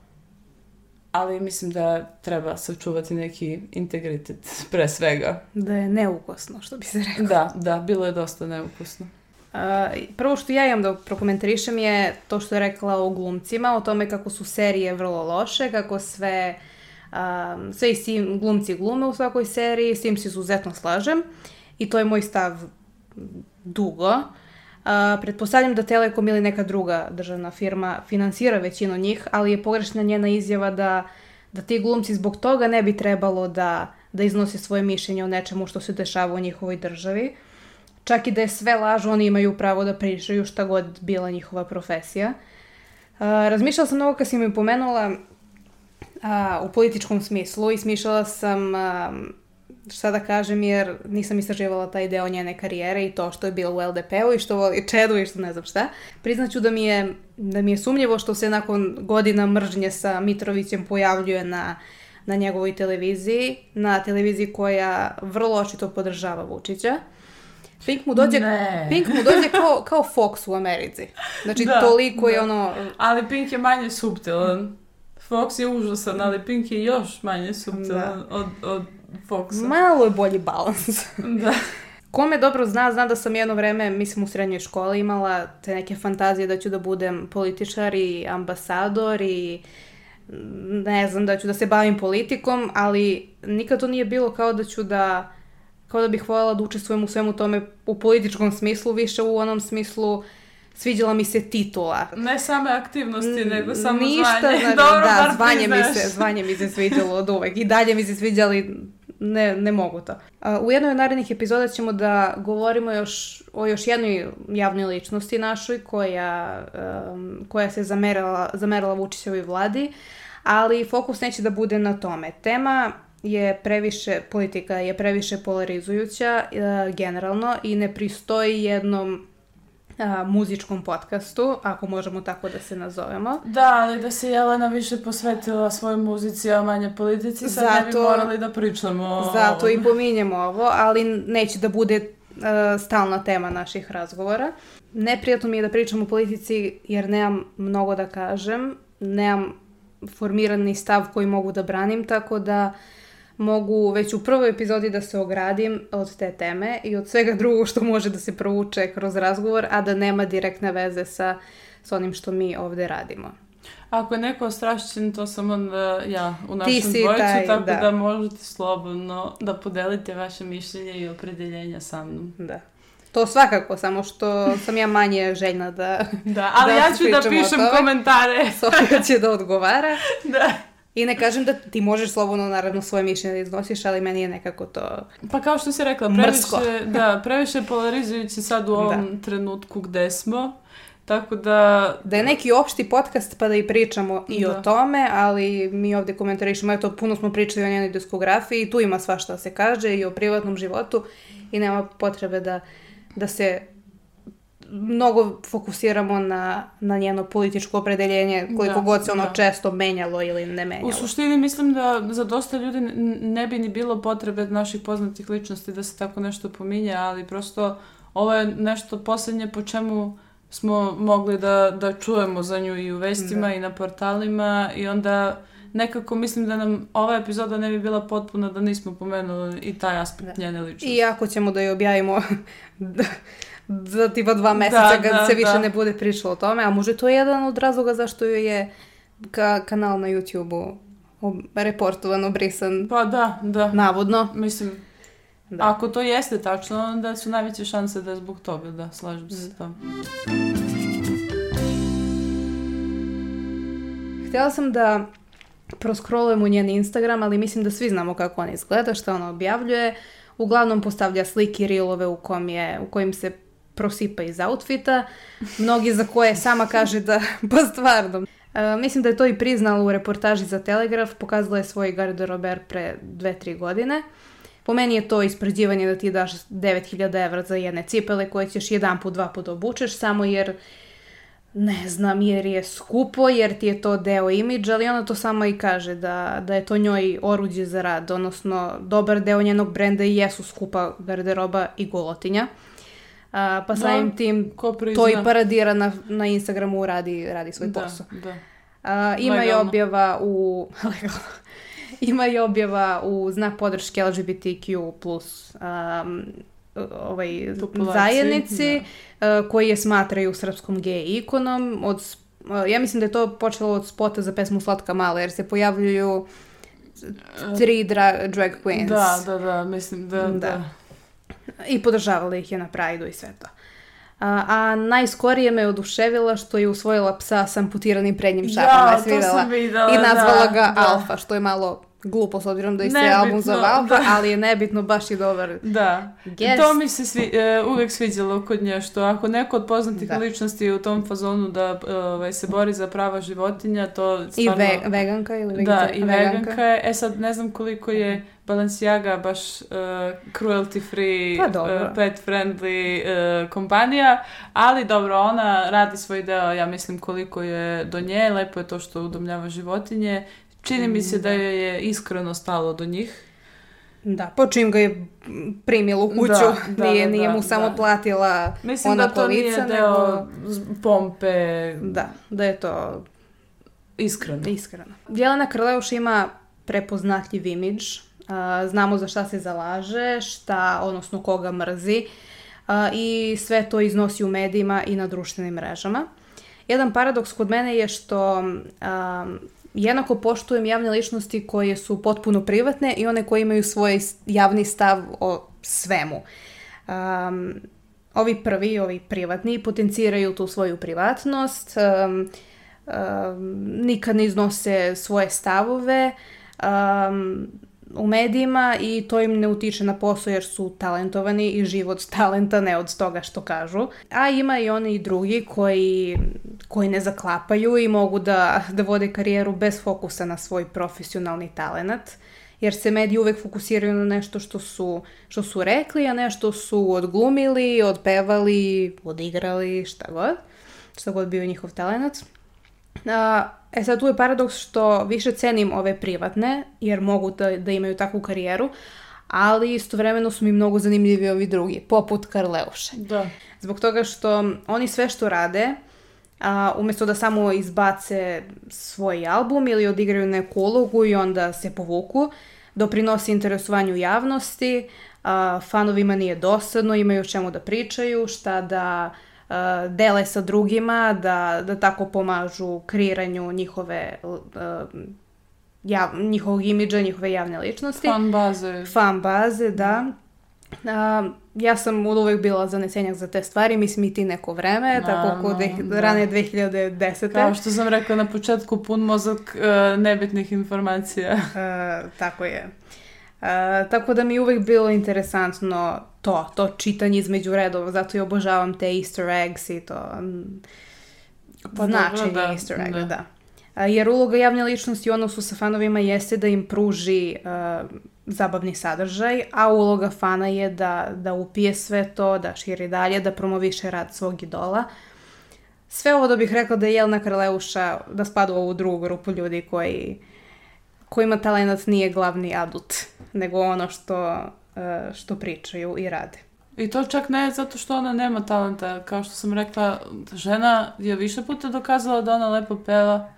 ali mislim da treba sačuvati neki integritet pre svega. Da je neukosno, što bi se rekao. Da, da, bilo je dosta neukosno. Uh, prvo što ja imam da prokomentarišem je to što je rekla o glumcima, o tome kako su serije vrlo loše, kako sve, um, sve i sim, glumci glume u svakoj seriji, s tim se izuzetno slažem i to je moj stav dugo. Uh, pretpostavljam da Telekom ili neka druga državna firma finansira većinu njih, ali je pogrešna njena izjava da, da ti glumci zbog toga ne bi trebalo da, da iznose svoje mišljenje o nečemu što se dešava u njihovoj državi. Čak i da je sve laž, oni imaju pravo da pričaju šta god bila njihova profesija. Uh, razmišljala sam mnogo kad si mi pomenula a, u političkom smislu i smišljala sam a, šta da kažem jer nisam istraživala taj deo njene karijere i to što je bilo u LDP-u i što voli Čedu i što ne znam šta. Priznaću da mi je, da mi je sumnjivo što se nakon godina mržnje sa Mitrovićem pojavljuje na na njegovoj televiziji, na televiziji koja vrlo očito podržava Vučića. Pink mu dođe, ne. Pink mu dođe kao, kao Fox u Americi. Znači, da, toliko da. je ono... Ali Pink je manje subtilan. Fox je užasan, ali Pink je još manje subtilan da. od, od fokusa. Malo je bolji balans. da. Kome dobro zna, zna da sam jedno vreme, mislim u srednjoj školi imala te neke fantazije da ću da budem političar i ambasador i ne znam da ću da se bavim politikom, ali nikad to nije bilo kao da ću da kao da bih voljela da učestvujem u svemu tome u političkom smislu, više u onom smislu sviđala mi se titula. Ne same aktivnosti, nego samo Ništa, zvanje. Ništa, znači, Dobro, da, zvanje mi, se, zvanje mi se sviđalo od uvek. I dalje mi se sviđali ne, ne mogu to. U jednoj od narednih epizoda ćemo da govorimo još o još jednoj javnoj ličnosti našoj koja, koja se zamerala, zamerala Vučićevoj vladi, ali fokus neće da bude na tome. Tema je previše, politika je previše polarizujuća e, generalno i ne pristoji jednom a, muzičkom podcastu, ako možemo tako da se nazovemo. Da, ali da se Jelena više posvetila svojoj muzici, a manje politici, sad zato, ne bi morali da pričamo o Zato ovom. i pominjemo ovo, ali neće da bude uh, stalna tema naših razgovora. Neprijatno mi je da pričam o politici jer nemam mnogo da kažem, nemam formirani stav koji mogu da branim, tako da uh, mogu već u prvoj epizodi da se ogradim od te teme i od svega drugog što može da se provuče kroz razgovor, a da nema direktne veze sa, sa onim što mi ovde radimo. Ako je neko ostrašćen, to sam onda uh, ja u našem dvojicu, taj, tako da. da možete slobodno da podelite vaše mišljenje i opredeljenja sa mnom. Da. To svakako, samo što sam ja manje željna da... Da, ali da ja ću da pišem komentare. Sofija će da odgovara. da. I ne kažem da ti možeš slobodno, naravno, svoje mišljenje da iznosiš, ali meni je nekako to Pa kao što si rekla, previše, da, previše polarizujući sad u ovom da. trenutku gde smo. Tako da... Da je neki opšti podcast pa da i pričamo i da. o tome, ali mi ovde komentarišemo, eto, puno smo pričali o njenoj diskografiji, tu ima svašta da se kaže i o privatnom životu i nema potrebe da, da se mnogo fokusiramo na, na njeno političko opredeljenje, koliko da, god se ono da. često menjalo ili ne menjalo. U suštini mislim da za dosta ljudi ne bi ni bilo potrebe naših poznatih ličnosti da se tako nešto pominje, ali prosto ovo je nešto poslednje po čemu smo mogli da, da čujemo za nju i u vestima da. i na portalima i onda nekako mislim da nam ova epizoda ne bi bila potpuna da nismo pomenuli i taj aspekt da. njene ličnosti. I ako ćemo da je objavimo da, za tipa dva mjeseca da, kad da, se više da. ne bude pričalo o tome, a možda je to jedan od razloga zašto ju je ka- kanal na YouTube-u reportovan, obrisan. Pa da, da. Navodno. Mislim, da. ako to jeste tačno, onda su najveće šanse da je zbog toga, da, slažem se s da. Htjela sam da proskrolujem u njen Instagram, ali mislim da svi znamo kako ona izgleda, što ona objavljuje. Uglavnom postavlja slike i reelove u, kom je, u kojim se prosipa iz outfita, mnogi za koje sama kaže da, pa stvarno. E, mislim da je to i priznala u reportaži za Telegraf, pokazala je svoj garderober pre 2-3 godine. Po meni je to ispređivanje da ti daš 9000 evra za jedne cipele koje ćeš jedan put, dva put da obučeš, samo jer ne znam, jer je skupo, jer ti je to deo imidža, ali ona to samo i kaže da, da je to njoj oruđe za rad, odnosno dobar deo njenog brenda i jesu skupa garderoba i golotinja a, pa da. samim tim to i paradira na, na Instagramu, radi, radi svoj da, posao. Da, da. ima Legalno. i objava u... ima i objava u znak podrške LGBTQ plus um, ovaj, zajednici da. uh, koji je smatraju srpskom gej ikonom od uh, ja mislim da je to počelo od spota za pesmu Slatka mala jer se pojavljuju e, tri dra drag queens. Da, da, da, mislim da, da. da. I podržavala ih je na Prajdu i sve to. A, a najskorije me oduševila što je usvojila psa sa amputiranim prednjim šapama ja, svirala. Videla, I nazvala da, ga da. Alfa, što je malo glupo s obzirom da je se album zavaba, da. ali je nebitno baš i dobar. Da. Guess. To mi se svi, e, uvijek sviđalo kod nje, što ako neko od poznatih da. ličnosti je u tom fazonu da e, ovaj, se bori za prava životinja, to stvarno... I ve veganka ili vegetar... Da, i veganka. veganka E sad ne znam koliko je mhm. Balenciaga baš uh, e, cruelty free, pa uh, pet friendly uh, kompanija, ali dobro, ona radi svoj deo, ja mislim koliko je do nje, lepo je to što udomljava životinje, Čini mi se mm, da, da joj je iskreno stalo do njih. Da, po čim ga je primila u da, kuću, da, da, nije, da, nije mu samo da. platila Mislim ona da to kolica, nije deo nego... pompe. Da, da je to iskreno. Iskreno. Jelena Krleuš ima prepoznatljiv imidž, znamo za šta se zalaže, šta, odnosno koga mrzi i sve to iznosi u medijima i na društvenim mrežama. Jedan paradoks kod mene je što jednako poštujem javne ličnosti koje su potpuno privatne i one koje imaju svoj javni stav o svemu. Um, ovi prvi, ovi privatni potenciraju tu svoju privatnost, um, um, nikad ne iznose svoje stavove, um, u medijima i to im ne utiče na posao jer su talentovani i život talenta, ne od toga što kažu. A ima i oni i drugi koji, koji ne zaklapaju i mogu da, da vode karijeru bez fokusa na svoj profesionalni talenat jer se mediji uvek fokusiraju na nešto što su, što su rekli, a nešto su odglumili, odpevali, odigrali, šta god, šta god bio njihov talenat. A, E sad tu je paradoks što više cenim ove privatne, jer mogu da, da imaju takvu karijeru, ali istovremeno su mi mnogo zanimljivi ovi drugi, poput Karleuše. Da. Zbog toga što oni sve što rade, a, umesto da samo izbace svoj album ili odigraju neku ulogu i onda se povuku, doprinosi interesovanju javnosti, a, fanovima nije dosadno, imaju čemu da pričaju, šta da dele sa drugima, da, da tako pomažu kreiranju njihove jav, njihovog imidža, njihove javne ličnosti. Fan baze. Fan baze, da. A, ja sam od uvek bila zanesenjak za te stvari, mislim i ti neko vreme, Naravno, tako kod de, da. rane 2010. Kao što sam rekla na početku, pun mozak uh, nebitnih informacija. Uh, tako je. E, tako da mi je uvek bilo interesantno to, to čitanje između redova, zato i obožavam te easter eggs i to mm, pa, značenje da, easter egg, da. da. jer uloga javne ličnosti u odnosu sa fanovima jeste da im pruži e, zabavni sadržaj, a uloga fana je da, da upije sve to, da širi dalje, da promoviše rad svog idola. Sve ovo da bih rekla da je Jelna Karleuša da spada u ovu drugu grupu ljudi koji, kojima talent nije glavni adut nego ono što, e, što pričaju i rade. I to čak ne zato što ona nema talenta. Kao što sam rekla, žena je više puta dokazala da ona lepo peva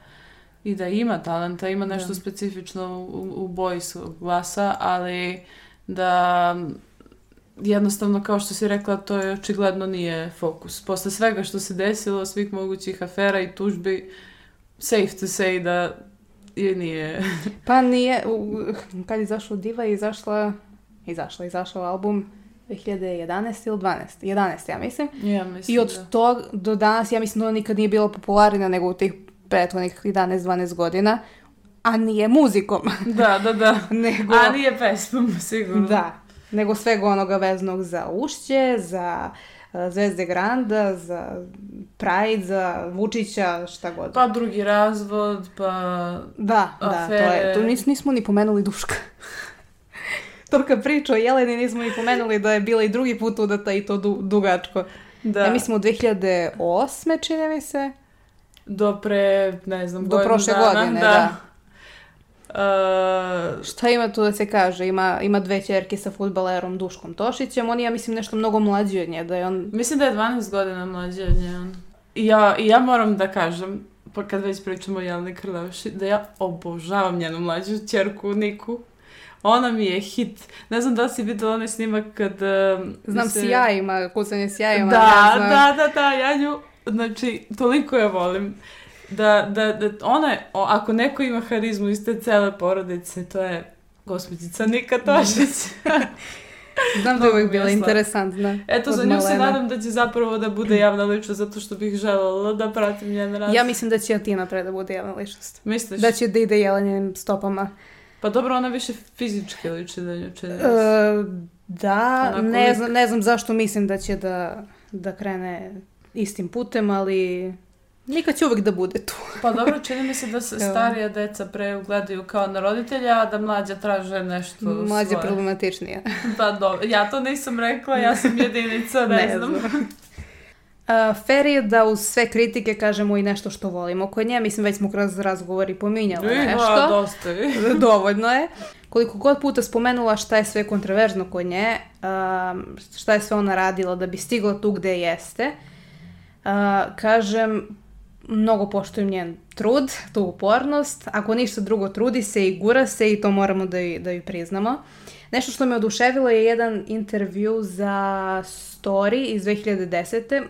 i da ima talenta, ima da. nešto da. specifično u, u boji svog glasa, ali da jednostavno kao što si rekla to je očigledno nije fokus. Posle svega što se desilo, svih mogućih afera i tužbi, safe to say da je nije. pa nije, u, kad je izašla Diva je izašla, izašla, izašao album 2011 ili 12, 11 ja mislim. Ja mislim I od da. tog do danas ja mislim da ona nikad nije bila popularna nego u tih prethodnih 11-12 godina. A nije muzikom. Da, da, da. nego... A nije pesmom, sigurno. Da. Nego svega onoga veznog za ušće, za uh, Zvezde Granda, za Pride, za Vučića, šta god. Pa drugi razvod, pa Da, afere. da, to je, to nis, nismo ni pomenuli Duška. to priča o Jeleni nismo ni pomenuli da je bila i drugi put udata i to du, dugačko. Da. Ja mislim u 2008. čini mi se. Do pre, ne znam, Do prošle godine, da. da. Uh, šta ima tu da se kaže? Ima, ima dve čerke sa futbalerom Duškom Tošićem. On je, ja mislim, nešto mnogo mlađi od nje. Da je on... Mislim da je 12 godina mlađi od nje. Ja, ja moram da kažem, pa kad već pričamo o Jelni Krlevši, da ja obožavam njenu mlađu čerku Niku. Ona mi je hit. Ne znam da si videla onaj snimak kad... Uh, znam se... sjajima, kucanje sjajima. Da, da, da, da, ja nju, znači, toliko je volim da, da, da ona, ako neko ima harizmu iz te cele porodice, to je gospođica Nika mm. Tošić. Znam da je uvijek bila interesantna. Eto, za nju se nadam da će zapravo da bude javna ličnost, zato što bih želela da pratim njen rad. Ja mislim da će Atina pre da bude javna ličnost. Misliš? Da će da ide jelenim stopama. Pa dobro, ona više fizički liči da nju da... E, da, Onako ne, zna, ne znam zašto mislim da će da, da krene istim putem, ali Lika će uvek da bude tu. pa dobro, čini mi se da se starija deca pre ugledaju kao na roditelja, a da mlađa traže nešto Mlađa svoje. problematičnija. pa dobro. Ja to nisam rekla, ja sam jedinica, ne, ne znam. znam. Uh, fair je da uz sve kritike kažemo i nešto što volimo kod nje. Mislim, već smo kroz razgovor i pominjala nešto. Ja, dosta je. Dovoljno je. Koliko god puta spomenula šta je sve kontroverzno kod nje, uh, šta je sve ona radila da bi stigla tu gde jeste, uh, kažem, mnogo poštujem njen trud, tu upornost. Ako ništa drugo, trudi se i gura se i to moramo da ju, da ju priznamo. Nešto što me oduševilo je jedan intervju za Story iz 2010.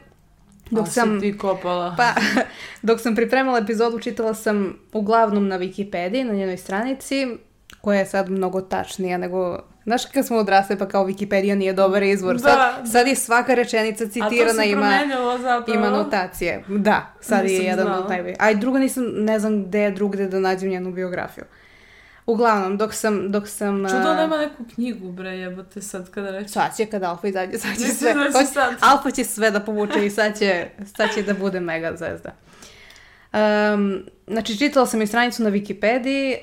Dok A sam, ti kopala. Pa, dok sam pripremala epizodu, čitala sam uglavnom na Wikipediji, na njenoj stranici, koja je sad mnogo tačnija nego Znaš, kad smo odrasli, pa kao Wikipedia nije dobar izvor. Da. Sad, sad je svaka rečenica citirana, ima, ima notacije. Da, sad nisam je jedan znala. od najboljih. A i drugo nisam, ne znam gde je drugde da nađem njenu biografiju. Uglavnom, dok sam... Dok sam Čudo da nema neku knjigu, bre, jebate sad kada reći. Sad će kada Alfa izađe, sad će Mislim sve. Da će sad. Alfa će sve da povuče i sad će, sad će da bude mega zvezda. Um, znači, čitala sam i stranicu na Wikipediji.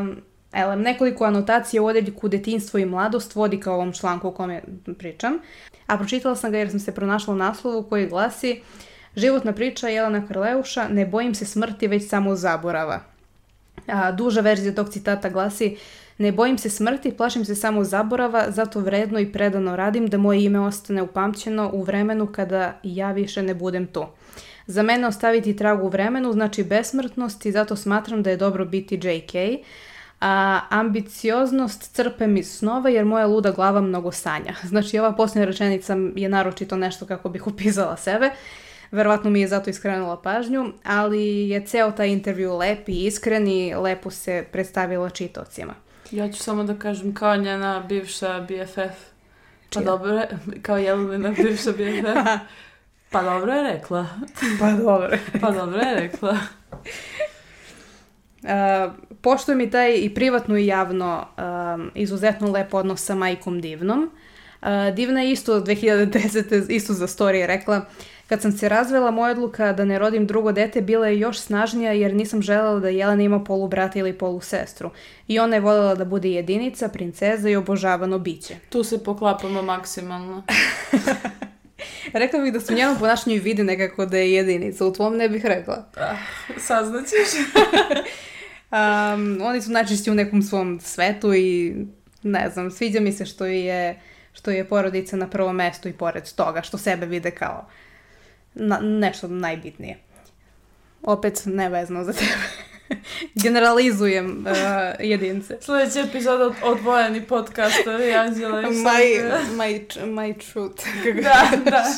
Um, Elem, nekoliko anotacija u odeljku Detinstvo i mladost vodi ka ovom članku o kome pričam, a pročitala sam ga jer sam se pronašla u naslovu koji glasi Životna priča Jelena Karleuša, ne bojim se smrti, već samo zaborava. A, duža verzija tog citata glasi Ne bojim se smrti, plašim se samo zaborava, zato vredno i predano radim da moje ime ostane upamćeno u vremenu kada ja više ne budem tu. Za mene ostaviti trag u vremenu znači besmrtnost i zato smatram da je dobro biti JK a, ambicioznost crpem iz snova jer moja luda glava mnogo sanja. Znači ova posljednja rečenica je naročito nešto kako bih upizala sebe. Verovatno mi je zato iskrenula pažnju, ali je ceo taj intervju lep i iskren i lepo se predstavila čitocima. Ja ću samo da kažem kao njena bivša BFF. Pa Čija? dobro, kao Jelena bivša BFF. Pa dobro je rekla. pa dobro. pa dobro je rekla. Uh, pošto mi taj i privatno i javno uh, izuzetno lep odnos sa majkom Divnom. Uh, Divna je isto 2010. isto za storije rekla Kad sam se razvela, moja odluka da ne rodim drugo dete bila je još snažnija jer nisam želela da Jelena ima polu brata ili polu sestru. I ona je voljela da bude jedinica, princeza i obožavano biće. Tu se poklapamo maksimalno. Rekla bih da su njenom ponašanju i vidi nekako da je jedinica. U tvom ne bih rekla. Ah, saznaćeš. Um, oni su najčešće u nekom svom svetu i ne znam, sviđa mi se što je, što je porodica na prvom mestu i pored toga, što sebe vide kao na, nešto najbitnije. Opet nevezno za tebe. Generalizujem uh, jedince. Sljedeći epizod odvojeni podcast ja želim... Maj, maj, maj truth. da, da.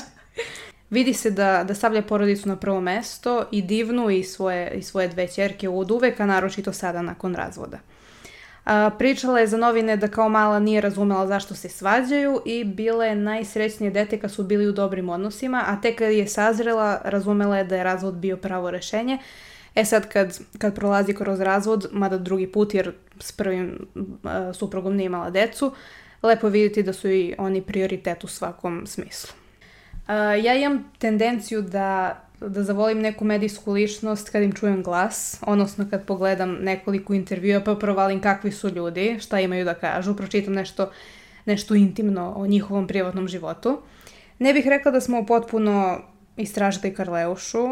Vidi se da, da stavlja porodicu na prvo mesto i divnu i svoje, i svoje dve čerke od uvek, naročito sada nakon razvoda. A, pričala je za novine da kao mala nije razumela zašto se svađaju i bila je najsrećnije dete kad su bili u dobrim odnosima, a tek kad je sazrela razumela je da je razvod bio pravo rešenje. E sad kad, kad prolazi kroz razvod, mada drugi put jer s prvim a, suprugom nije imala decu, lepo je vidjeti da su i oni prioritet u svakom smislu. Uh, ja imam tendenciju da da zavolim neku medijsku ličnost kad im čujem glas, odnosno kad pogledam nekoliko intervjua pa provalim kakvi su ljudi, šta imaju da kažu, pročitam nešto, nešto intimno o njihovom privatnom životu. Ne bih rekla da smo potpuno istražili Karleušu,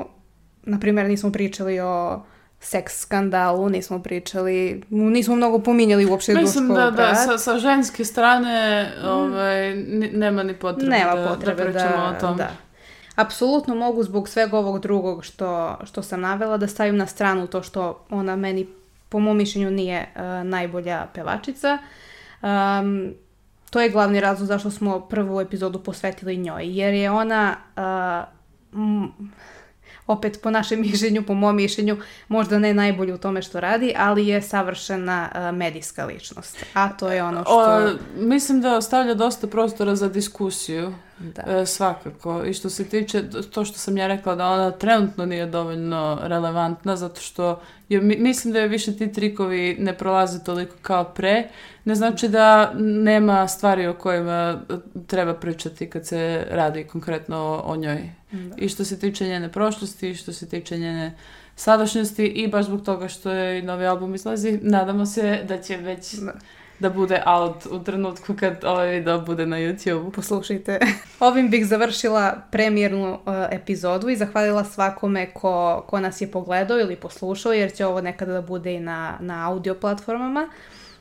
na primjer nismo pričali o seks skandalu nismo pričali, nismo mnogo pominjali uopšte Mislim da, da, sa, sa ženske strane mm. ovaj, nema ni potrebe, nema da, da potrebe da, da pričamo da, o tom. Da. Apsolutno mogu zbog svega ovog drugog što, što sam navela da stavim na stranu to što ona meni po mom mišljenju nije uh, najbolja pevačica. Um, to je glavni razlog zašto smo prvu epizodu posvetili njoj, jer je ona uh, opet po našem mišljenju, po mom mišljenju, možda ne najbolji u tome što radi, ali je savršena e, medijska ličnost. A to je e, ono što... O, mislim da ostavlja dosta prostora za diskusiju da. E, svakako. I što se tiče to što sam ja rekla da ona trenutno nije dovoljno relevantna zato što je, mislim da je više ti trikovi ne prolaze toliko kao pre. Ne znači da nema stvari o kojima treba pričati kad se radi konkretno o njoj. Da. I što se tiče njene prošlosti, i što se tiče njene sadašnjosti i baš zbog toga što je novi album izlazi, nadamo se da će već... Da da bude out u trenutku kad ovaj video bude na YouTube. Poslušajte. Ovim bih završila premijernu uh, epizodu i zahvalila svakome ko, ko nas je pogledao ili poslušao, jer će ovo nekada da bude i na, na audio platformama.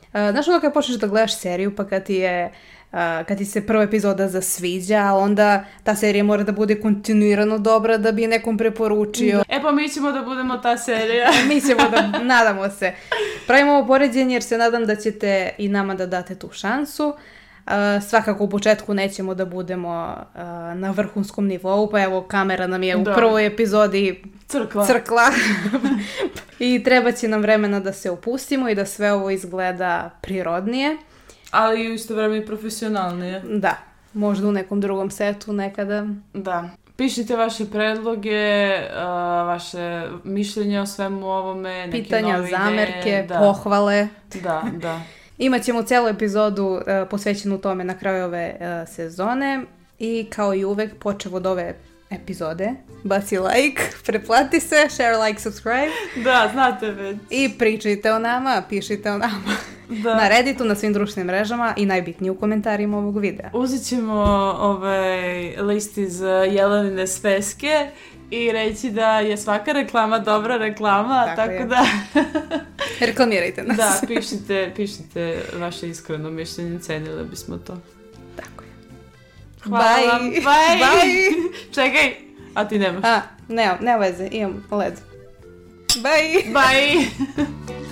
Uh, znaš ono kad počneš da gledaš seriju pa kad ti je a, kad ti se prva epizoda zasviđa, onda ta serija mora da bude kontinuirano dobra da bi nekom preporučio. Da. E pa mi ćemo da budemo ta serija. mi ćemo da, nadamo se. Pravimo ovo poređenje jer se nadam da ćete i nama da date tu šansu. Uh, svakako u početku nećemo da budemo uh, na vrhunskom nivou, pa evo kamera nam je u da. prvoj epizodi crkla, crkla. i treba će nam vremena da se opustimo i da sve ovo izgleda prirodnije. Ali u isto vreme i profesionalnije. Da. Možda u nekom drugom setu nekada. Da. Pišite vaše predloge, vaše mišljenje o svemu ovome, neke Pitanja, novine. zamerke, da. pohvale. Da, da. Imaćemo celu epizodu e, posvećenu tome na kraju ove e, sezone i kao i uvek počev od ove epizode, baci like, preplati se, share, like, subscribe. Da, znate već. I pričajte o nama, pišite o nama. da. na Redditu, na svim društvenim mrežama i najbitnije u komentarima ovog videa. Uzet ćemo ovaj list iz eh, Jelenine sveske i reći da je svaka reklama dobra reklama, tako, tako da... Reklamirajte nas. Da, pišite, pišite vaše iskreno mišljenje, cenile bismo to. Tako je. Hvala Bye. vam. Bye. Bye. Čekaj, a ti nemaš. A, ne, ne veze, imam led. Bye. Bye.